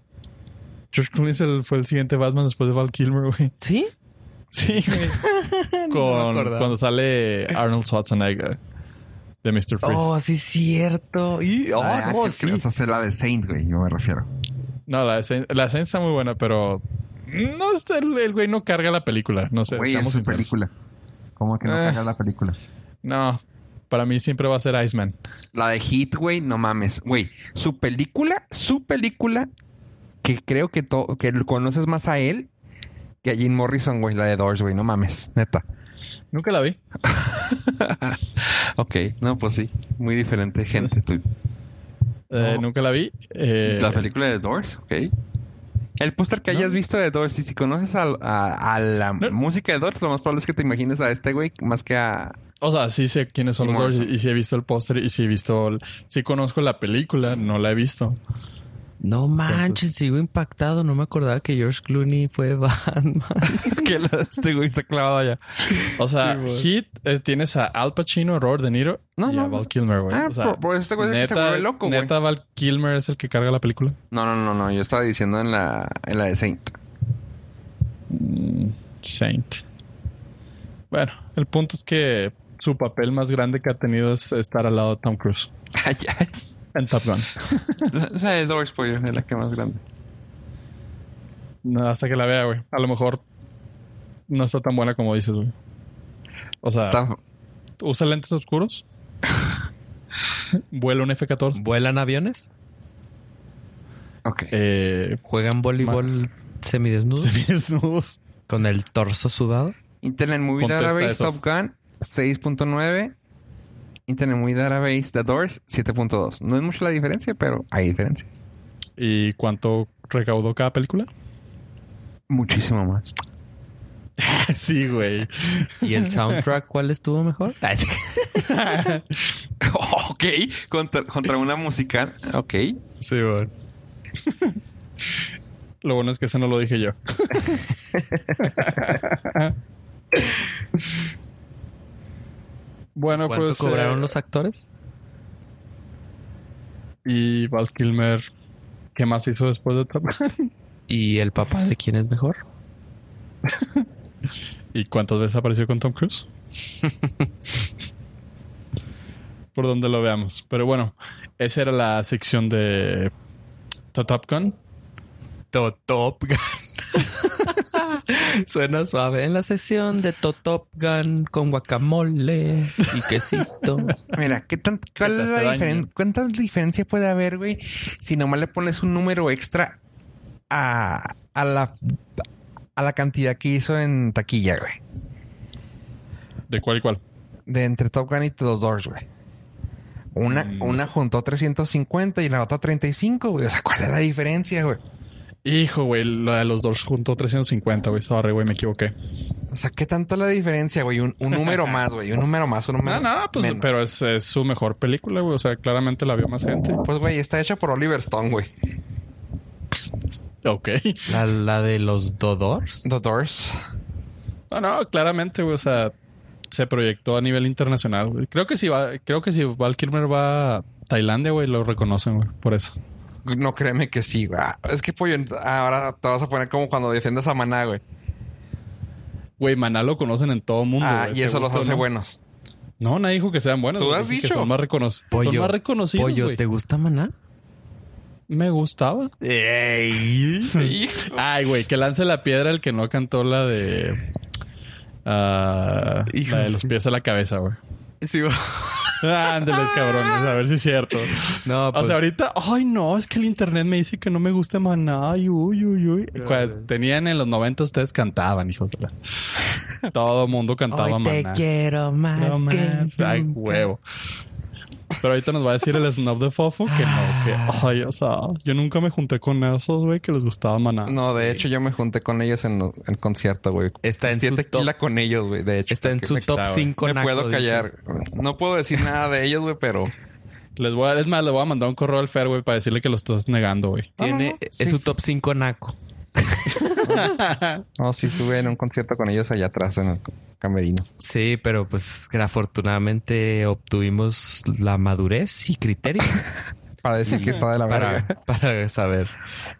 George Clooney es el- fue el siguiente Batman después de Val Kilmer, güey. ¿Sí? Sí, güey. (laughs) Con- cuando sale Arnold Schwarzenegger de Mr. Freeze. Oh, sí es cierto. Y, oh, La de no, Ángel, sí. sea, es la de Saint, güey, yo me refiero. No, la escena, la escena está muy buena, pero no está, el, el güey no carga la película. No sé, Güey, es seamos su sinceros. película. ¿Cómo que no Eh. cagas la película? No, para mí siempre va a ser Iceman. La de Hit, güey, no mames. Güey, su película, su película, que creo que, que conoces más a él que a Jim Morrison, güey, la de Doors, güey, no mames, neta. Nunca la vi. (laughs) Ok, no, pues sí, muy diferente gente. tú. (laughs) Eh, No. Nunca la vi. Eh, La película de Doors, ok. El póster que No. hayas visto de Doors, y si conoces a, a- a la No. música de Doors, lo más probable es que te imagines a este güey más que a... O sea, sí sé quiénes son Y los dos y, y sí he visto el póster y sí he visto, el- sí conozco la película, no la he visto. No manches, sigo impactado. No me acordaba que George Clooney fue (laughs) Batman. (laughs) que la- este güey está clavado allá. O sea, Sí. Hit eh, tienes a Al Pacino, Robert De Niro No, y a no. Val Kilmer, güey. Ah, o sea, por, por este güey es el que se vuelve loco, güey. neta Val Kilmer es el que carga la película. No, no, no, no, yo estaba diciendo en la, en la de Saint. Mm, Saint. Bueno, el punto es que su papel más grande que ha tenido es estar al lado de Tom Cruise (laughs) Ay, ay. en Top Gun. La, la de Doors, pollo, es la que más grande. No, hasta que la vea, güey. A lo mejor no está tan buena como dices, güey. O sea, ¿usa lentes oscuros? (laughs) ¿Vuela un F-14? ¿Vuelan aviones? ok. Eh, ¿Juegan voleibol semidesnudos? (laughs) semidesnudos. ¿Con el torso sudado? Internet Movie Contesta Database eso. Top Gun 6.9. Internet Movie Database The Doors 7.2. No es mucho la diferencia, pero hay diferencia. ¿Y cuánto recaudó cada película? Muchísimo más. (laughs) sí, güey. ¿Y el soundtrack cuál estuvo mejor? (laughs) (laughs) Ok. Contra, contra una musical. Ok. Sí, güey. Lo bueno es que eso no lo dije yo. Bueno, ¿Cuánto pues. cobraron eh, los actores? Y Val Kilmer, ¿qué más hizo después de Top Gun? (laughs) ¿Y el papá de quién es mejor? ¿Y cuántas veces apareció con Tom Cruise? (laughs) Por donde lo veamos. Pero bueno, esa era la sección de The Top Gun. Top Gun. (laughs) (laughs) Suena suave. En la sesión de Top Gun con guacamole y quesito. Mira, ¿qué tan, ¿cuál es la daño? diferencia? ¿Cuánta diferencia puede haber, güey? Si nomás le pones un número extra a, a la a la cantidad que hizo en taquilla, güey. ¿De cuál y cuál? De entre Top Gun y los Doors, güey. Una, Mm. una juntó 350 y la otra 35, güey. O sea, ¿cuál es la diferencia, güey? Hijo, güey, la de los dos junto 350, güey. Sorry, güey, me equivoqué. O sea, ¿qué tanta la diferencia, güey? Un, un número (laughs) más, güey. Un número más, un número No, no, pues, menos. pero es, es su mejor película, güey. O sea, claramente la vio más gente. Pues, güey, está hecha por Oliver Stone, güey. Ok. La, la de los Dodors. The Doors. No, no, claramente, güey. O sea, se proyectó a nivel internacional, güey. Creo que si va, creo que si Val Kilmer va a Tailandia, güey, lo reconocen, güey, por eso. No créeme que sí, güey. Ah, Es que, pollo, ahora te vas a poner como cuando defiendes a Maná, güey. Güey, Maná lo conocen en todo el mundo. Ah, güey. y ¿Te eso los hace no? buenos. No, nadie dijo que sean buenos. ¿Tú has Dije que dicho? Son más, recono- son Pollo. más reconocidos, Pollo, güey. ¿te gusta Maná? Me gustaba. (laughs) Ay, güey, que lance la piedra el que no cantó la de... Hijo, la de los sí. pies a la cabeza, güey. Sí, güey. (laughs) Ándeles, cabrones, a ver si es cierto. No, O pues, sea, ahorita, ay no, es que el internet me dice que no me gusta Maná. Ay, uy, uy, uy. Cuando tenían en los 90 ustedes cantaban, hijos de la. (laughs) Todo el mundo cantaba hoy te Maná. quiero más No que más. Ay, huevo. Pero ahorita nos va a decir el snob de Fofo que no, que ay, o sea, yo nunca me junté con esos, güey, que les gustaba Maná. No, de hecho, yo me junté con ellos en el concierto, güey. Está en su tequila top- con ellos, güey. De hecho, Está en su me- top está, güey. 5 Me puedo callar. No puedo decir nada de ellos, güey, pero Les voy a, es más, le voy a mandar un correo al Fer, güey, para decirle que lo estás negando, güey. Tiene, no, no, es sí. su top 5 naco. (laughs) (laughs) no, sí estuve en un concierto con ellos allá atrás en el camerino. Sí, pero pues afortunadamente obtuvimos la madurez y criterio (laughs) Para decir que está de la verga. para, (laughs) para saber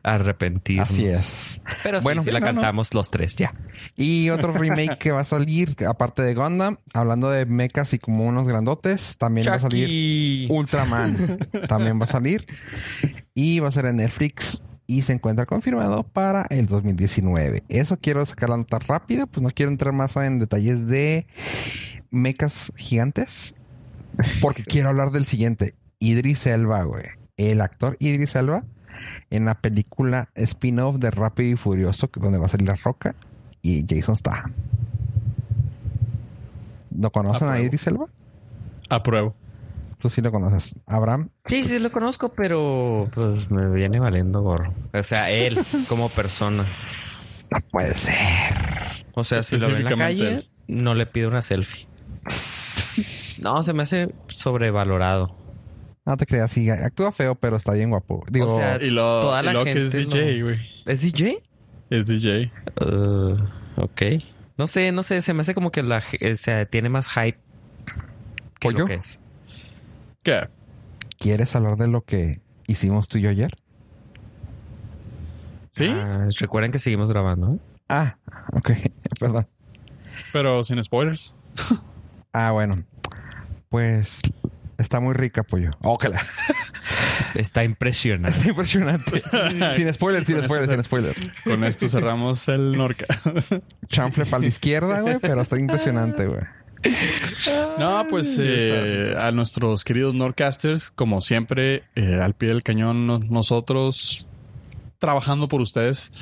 arrepentir. Así es. Pero sí, Bueno, sí la no, no. cantamos los tres ya. Y otro remake que va a salir, aparte de Gundam, hablando de mechas y como unos grandotes, también va a salir. Ultraman. también va a salir. Y va a ser en Netflix. Y se encuentra confirmado para el 2019. Eso quiero sacar la nota rápida, pues no quiero entrar más en detalles de mechas gigantes. Porque (laughs) quiero hablar del siguiente. Idris Elba, güey. El actor Idris Elba en la película spin-off de Rápido y Furioso, donde va a salir La Roca y Jason Statham. ¿No conocen a. Idris Elba? Apruebo. Tú sí lo conoces. Abraham. Sí, sí lo conozco, pero pues me viene valiendo gorro. O sea, él como persona. No puede ser. O sea, si lo ve en la calle, él. no le pido una selfie. No, se me hace sobrevalorado. No te creas, sí, actúa feo, pero está bien guapo. Digo, O sea, Y lo, Toda y que es DJ, güey. ¿Es DJ? Es DJ. Uh, ok. No sé, no sé. Se me hace como que la, o sea, tiene más hype que ¿Pollo? lo que es. ¿Qué? ¿quieres hablar de lo que hicimos tú y yo ayer? ¿Sí? Ah, recuerden que seguimos grabando. ¿eh? Ah, ok, (laughs) perdón. Pero sin spoilers. Ah, bueno. Pues está muy rica, pollo. Ócala. Está impresionante. Está impresionante. (laughs) sin spoilers, sin spoilers, sin spoilers. Con esto cerramos el Norca. Chanfle para la izquierda, güey, pero está impresionante, güey. No, pues eh, a nuestros queridos Nordcasters, como siempre, eh, al pie del cañón, no- nosotros trabajando por ustedes,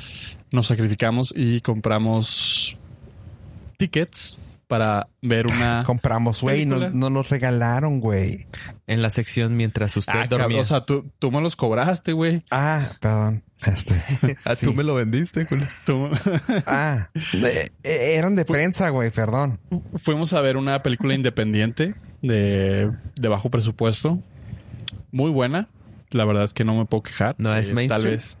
nos sacrificamos y compramos tickets para ver una. (laughs) Compramos, güey, no, no nos regalaron, güey. En la sección mientras usted Ah, cabrón, dormía. o sea, tú, tú me los cobraste, güey. Ah, perdón. Este. (laughs) Ah, sí. tú me lo vendiste, Julio. Tú- (laughs) Ah, de- eh, eran de prensa, güey, perdón. Fuimos a ver una película independiente de, de bajo presupuesto. Muy buena. La verdad es que no me puedo quejar. ¿No es Tal mainstream? vez.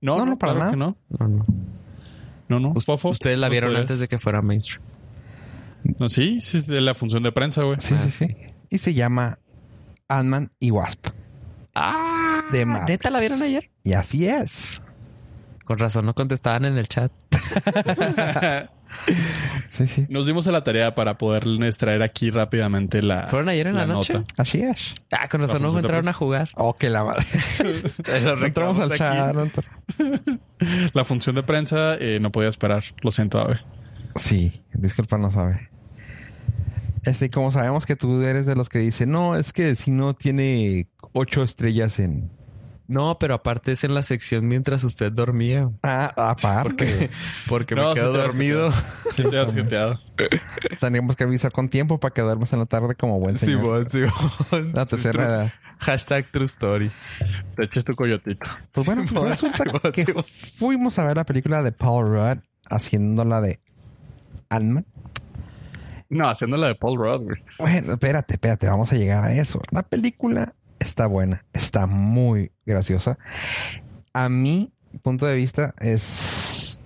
No, No, no, no, para nada. que no. No, no. No, no. Fofo, Ustedes la ¿nos vieron antes de que fuera mainstream. No, sí, sí, es de la función de prensa, güey. Sí, sí, sí. Y se llama Ant-Man y Wasp. Ah, De Matrix. ¿Neta la vieron ayer? Y así es. Con razón no contestaban en el chat. (laughs) Sí, sí. Nos dimos a la tarea para poder traer aquí rápidamente la. ¿Fueron ayer en la, noche? nota. Así es. Ah, con razón no función de entraron a jugar. Oh, que la madre. (laughs) No entramos al chat. no. (laughs) La función de prensa eh, no podía esperar. Lo siento, a ver. Sí, disculpa, no sabe. Este, como sabemos que tú eres de los que dicen, no, es que si no tiene ocho estrellas en. No, pero aparte es en la sección mientras usted dormía. Ah, aparte. Porque No, me sí quedo te dormido. Sí, te has jeteado. (laughs) Tendríamos que avisar con tiempo para que duermas en la tarde como buen señor. Simón. La tercera edad. Hashtag True Story. Te eches tu coyotito. Pues bueno, pues resulta que fuimos a ver la película de Paul Rudd haciendo la de Ant-Man. No, haciendo la de Paul Rudd, güey. Bueno, espérate, espérate, vamos a llegar a eso. La película está buena, está muy graciosa. A mi punto de vista es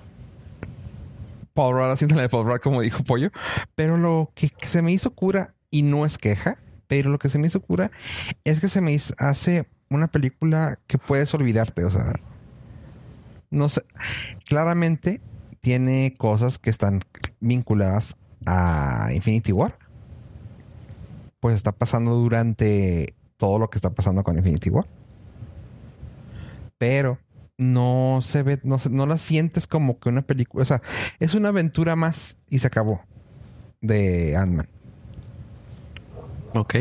Paul Rudd haciendo la de Paul Rudd, como dijo Pollo. Pero lo que se me hizo cura, y no es queja, pero lo que se me hizo cura es que se me hace una película que puedes olvidarte. O sea, no sé. Claramente tiene cosas que están vinculadas a Infinity War. Pues está pasando durante todo lo que está pasando con Infinity War. Pero no se ve, no, se- no la sientes como que una película. O sea, es una aventura más y se acabó de Ant-Man. Ok.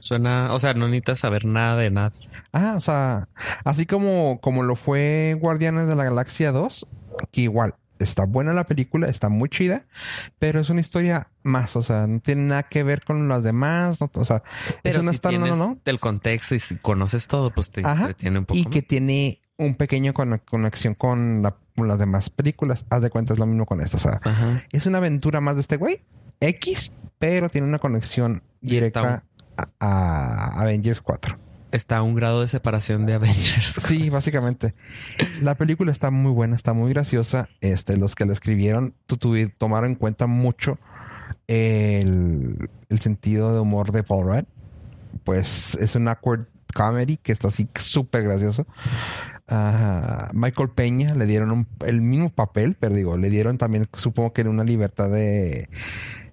Suena, o sea, no necesitas saber nada de nada. Ah, o sea, así como, como lo fue Guardianes de la Galaxia 2, que igual está buena la película, está muy chida, pero es una historia más, o sea, no tiene nada que ver con las demás, no- o sea, Pero es una si no, tienes no, no. el contexto y si conoces todo, pues te Ajá. entretiene un poco. y más. que tiene un pequeño conexión con, la- con las demás películas. Haz de cuenta, es lo mismo con esto, o sea, Ajá. es una aventura más de este güey, X, pero tiene una conexión está directa a, a Avengers 4. Está a un grado de separación de Avengers. Sí, básicamente. La película está muy buena, está muy graciosa. Este, los que la escribieron tomaron en cuenta mucho el, el sentido de humor de Paul Rudd. Pues es un awkward comedy que está así súper gracioso. Ah, Michael Peña le dieron un- el mismo papel, pero digo, le dieron también, supongo que una libertad de,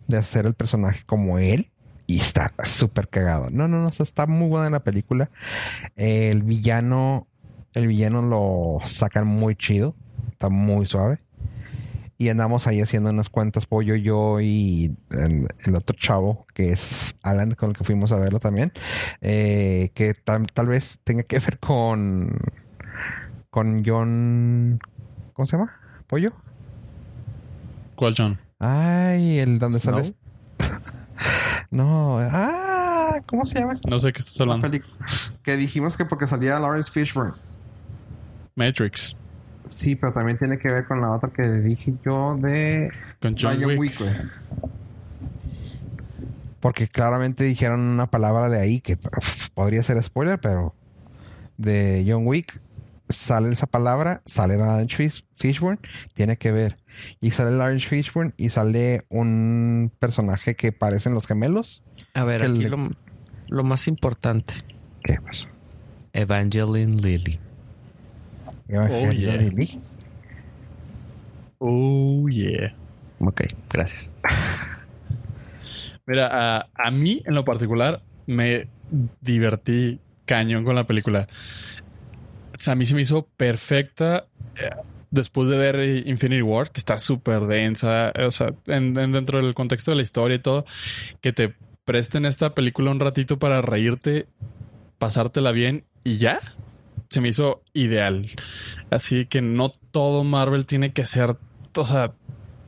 de hacer el personaje como él. Y está súper cagado. No, no, no, está muy buena la película. El villano, el villano lo sacan muy chido. Está muy suave. Y andamos ahí haciendo unas cuantas pollo yo y el, el otro chavo que es Alan con el que fuimos a verlo también. eh, que tal, tal vez tenga que ver con con John ¿cómo se llama? ¿Pollo? ¿Cuál John? Ay, el donde Snow. sale No, ah, ¿cómo se llama? esta No sé qué estás la hablando. Que dijimos que porque salía Lawrence Fishburne. Matrix. Sí, pero también tiene que ver con la otra que dije yo de Con John Wick. güey. Porque claramente dijeron una palabra de ahí que podría ser spoiler, pero de John Wick sale esa palabra, sale Fish- Fishburne, tiene que ver. Y sale Lawrence Fishburne y sale un personaje que parecen los gemelos. A ver, aquí lo, lo más importante. ¿Qué pasó? Evangeline Lilly. Oh, yeah. Lily. Oh, yeah. Ok, gracias. Mira, a, a mí en lo particular me divertí cañón con la película. O sea, a mí se me hizo perfecta eh, después de ver Infinity War, que está súper densa, eh, o sea, en- en- dentro del contexto de la historia y todo, que te presten esta película un ratito para reírte, pasártela bien y ya. Se me hizo ideal. Así que no todo Marvel tiene que ser, o sea,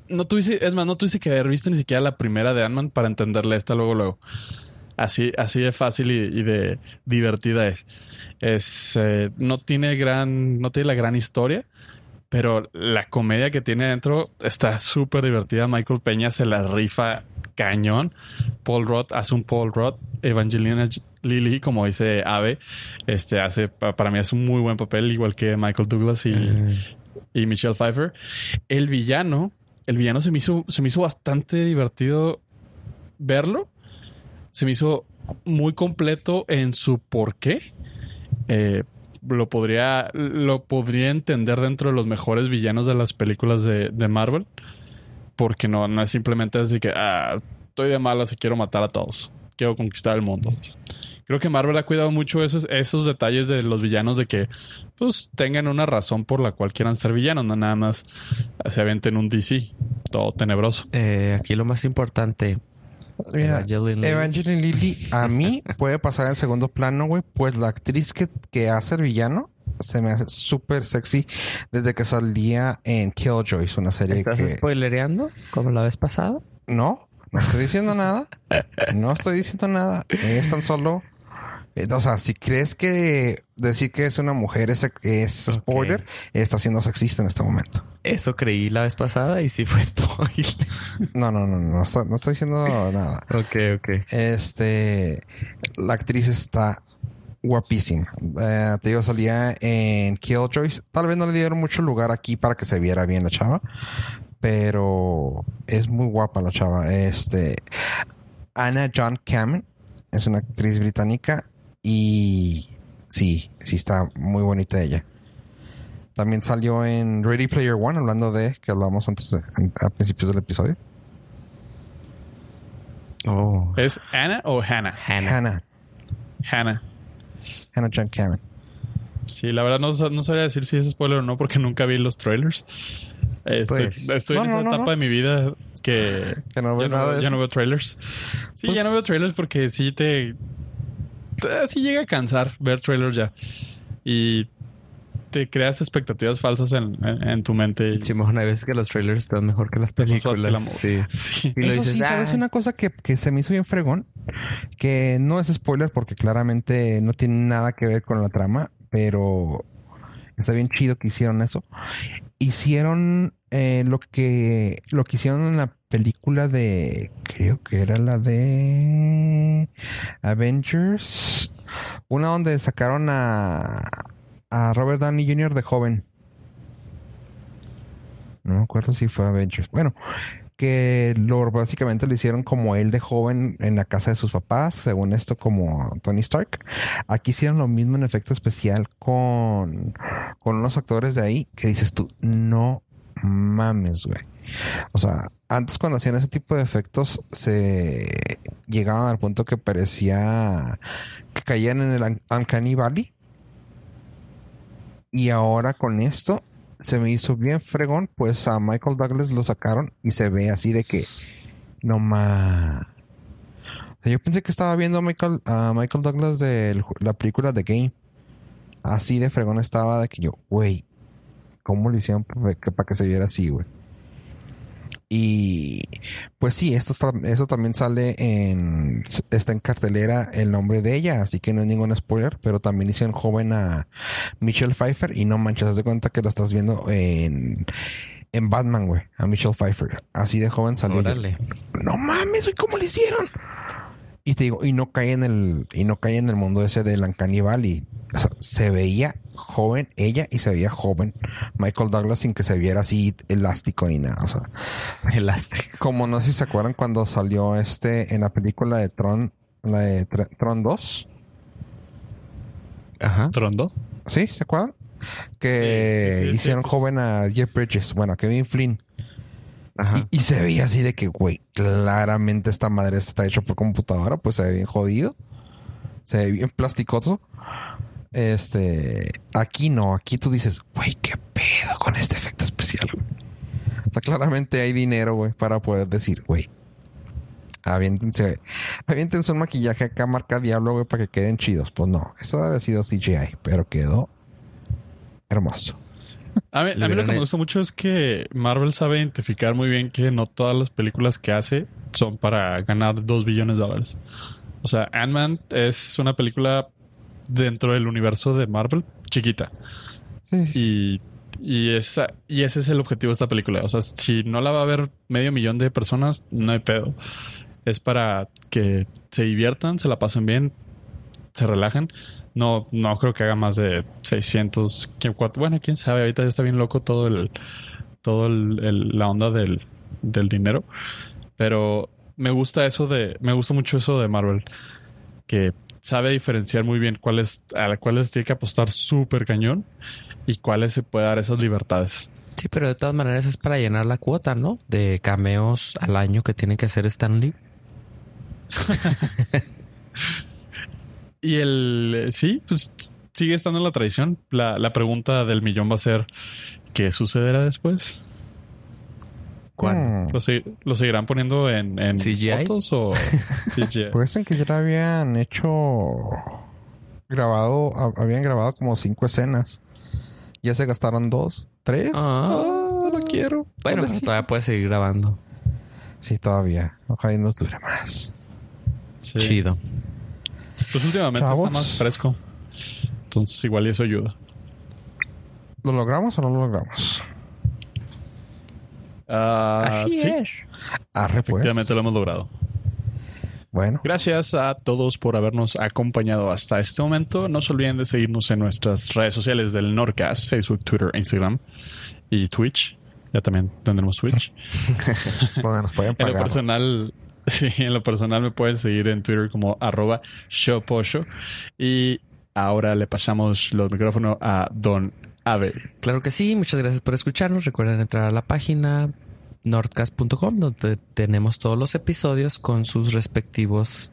no tuviste, es más, no tuviste que haber visto ni siquiera la primera de Ant-Man para entenderle esta luego, luego. Así, así de fácil y, y de divertida es. Es eh, no tiene gran, no tiene la gran historia, pero la comedia que tiene dentro está súper divertida. Michael Peña se la rifa cañón. Paul Rudd hace un Paul Rudd. Evangelina Lilly, como dice Ave, este hace pa- para mí hace un muy buen papel, igual que Michael Douglas y, y Michelle Pfeiffer. El villano, el villano se me hizo, se me hizo bastante divertido verlo. Se me hizo muy completo en su por qué. Eh, lo podría, lo podría entender dentro de los mejores villanos de las películas de, de Marvel. Porque no, no es simplemente así que ah, estoy de malas y quiero matar a todos. Quiero conquistar el mundo. Creo que Marvel ha cuidado mucho esos, esos detalles de los villanos de que pues tengan una razón por la cual quieran ser villanos, no nada más se aventen un DC, todo tenebroso. eh, aquí lo más importante. Mira, Evangeline Lilly. Evangeline Lilly a mí (laughs) puede pasar en segundo plano, güey, pues la actriz que, que hace el villano se me hace súper sexy desde que salía en Killjoys, una serie ¿Estás que... spoilereando como la vez pasada? No, no estoy diciendo nada. No estoy diciendo nada. Es tan solo... eh, O sea, si crees que decir que es una mujer es, spoiler, está siendo sexista en este momento. Eso creí la vez pasada y sí fue (laughs) spoiler. No, no, no, no, no estoy, no estoy diciendo nada. ok, ok. Este, la actriz está guapísima. Eh, te digo, salía en Killjoys. Tal vez no le dieron mucho lugar aquí para que se viera bien la chava, pero es muy guapa la chava. Este, Anna John Cameron es una actriz británica y sí, sí está muy bonita ella. También salió en Ready Player One, hablando de que hablamos antes de, a principios del episodio. Oh. ¿Es Anna o Hannah? Hannah. Hannah, Hannah. Hannah John Cameron. Sí, la verdad no, no sabría decir si es spoiler o no porque nunca vi los trailers. Estoy, Pues- estoy No, en esa no, etapa no. de mi vida que (laughs) Que no ya, nada de ya no veo trailers. Sí, Pues- ya no veo trailers porque sí te- sí llega a cansar ver trailers ya. Y te creas expectativas falsas en, en- en tu mente. y- Chimón, hay veces que los trailers están mejor que las películas. que la sí. (laughs) Sí. Y lo Eso dices, sí, ¿sabes "Ah". una cosa que, que se me hizo bien fregón? Que no es spoiler porque claramente no tiene nada que ver con la trama, pero está bien chido que hicieron eso. Hicieron eh, lo que lo que hicieron en la película de creo que era la de Avengers, una donde sacaron a a Robert Downey Jr. de joven. No me acuerdo si fue Avengers. Bueno, que lo básicamente lo hicieron como él de joven en la casa de sus papás, según esto como Tony Stark. Aquí hicieron lo mismo en efecto especial con, con unos actores de ahí que dices tú, no mames, güey. O sea, antes cuando hacían ese tipo de efectos se llegaban al punto que parecía que caían en el un- Uncanny Valley. Y ahora con esto se me hizo bien fregón, pues a Michael Douglas lo sacaron y se ve así de que no más. yo pensé que estaba viendo a Michael, a Michael Douglas de la película The Game. Así de fregón estaba de que yo, güey, ¿cómo le hicieron para que, para que se viera así, güey? Y pues sí, esto está, eso también sale en está en cartelera el nombre de ella, así que no es ningún spoiler, pero también hicieron joven a Michelle Pfeiffer y no manches, haz de cuenta que la estás viendo en en Batman, güey, a Michelle Pfeiffer, así de joven salió. Órale. No mames, güey, ¿cómo le hicieron? Y te digo, y no cae en el y no cae en el mundo ese del Uncanny Valley. O sea, se veía joven ella y se veía joven Michael Douglas sin que se viera así elástico ni nada. O sea, Elástico. como no sé si se acuerdan cuando salió este en la película de Tron, la de Tr- Tron 2. Ajá. ¿Trondo? ¿Sí? ¿Se acuerdan? Que Sí, sí, sí, hicieron sí. joven a Jeff Bridges, bueno, a Kevin Flynn. Y, se veía así de que, güey, claramente esta madre está hecha por computadora, pues se ve bien jodido. Se ve bien plasticoso. Este, aquí no, aquí tú dices, güey, qué pedo con este efecto especial. güey?" O sea, claramente hay dinero, güey, para poder decir, güey, aviéntense, aviéntense un maquillaje acá marca Diablo, güey, para que queden chidos. Pues no, eso debe haber sido CGI, pero quedó hermoso. A mí, a Le mí lo que me gusta mucho es que Marvel sabe identificar muy bien que no todas las películas que hace son para ganar 2 billones de dólares. O sea, Ant-Man es una película dentro del universo de Marvel chiquita. Sí. Y, y, esa, y ese es el objetivo de esta película. O sea, si no la va a ver medio millón de personas, no hay pedo. Es para que se diviertan, se la pasen bien, se relajen. No, no creo que haga más de 600. ¿quién- cuánto? Bueno, quién sabe. Ahorita ya está bien loco todo el, todo el, el- la onda del, del dinero. Pero me gusta eso de, me gusta mucho eso de Marvel, que sabe diferenciar muy bien cuáles, a las cuales tiene que apostar súper cañón y cuáles se puede dar esas libertades. Sí, pero de todas maneras es para llenar la cuota, ¿no? De cameos al año que tiene que hacer Stanley. (laughs) Y el eh, sí, pues sigue estando en la tradición. La, la pregunta del millón va a ser: ¿qué sucederá después? ¿Cuándo? Hmm. ¿Lo, se- lo seguirán poniendo en, en CGI? fotos o (laughs) CGI? Pues en que ya habían hecho grabado, hab- habían grabado como cinco escenas. Ya se gastaron dos, tres. Ah. Ah, lo quiero. Bueno, todavía puede seguir grabando. Sí, todavía. Ojalá y nos dure más. Sí. Chido. Pues últimamente Chavos. está más fresco. Entonces igual y eso ayuda. ¿Lo logramos o no lo logramos? Ah, sí, Arre, pues. efectivamente lo hemos logrado. Bueno, Gracias a todos por habernos acompañado hasta este momento. No se olviden de seguirnos en nuestras redes sociales del Nordcast, Facebook, Twitter, Instagram y Twitch. Ya también tendremos Twitch. (laughs) donde nos pueden (laughs) En lo pagar. personal, (laughs) sí, en lo personal me pueden seguir en Twitter como arroba showposho. Y ahora le pasamos los micrófonos a Don Ave. Claro que sí, muchas gracias por escucharnos. Recuerden entrar a la página nordcast.com donde tenemos todos los episodios con sus respectivos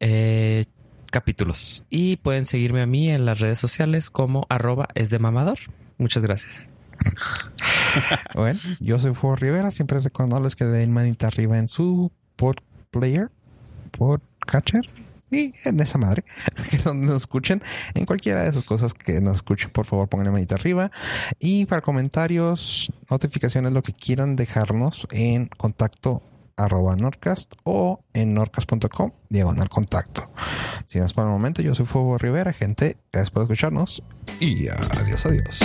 eh, capítulos. Y pueden seguirme a mí en las redes sociales como arroba es de mamador. Muchas gracias. (laughs) bueno, yo soy Fuego Rivera. Siempre recordarles que den manita arriba en su pod player, podcatcher y en esa madre (laughs) que donde nos escuchen en cualquiera de esas cosas que nos escuchen por favor pongan la manita arriba y para comentarios notificaciones lo que quieran dejarnos en contacto arroba Nordcast o en norcast.com diagonal contacto. Sin más por el momento, yo soy Fuego Rivera, gente. Gracias por escucharnos y adiós, adiós.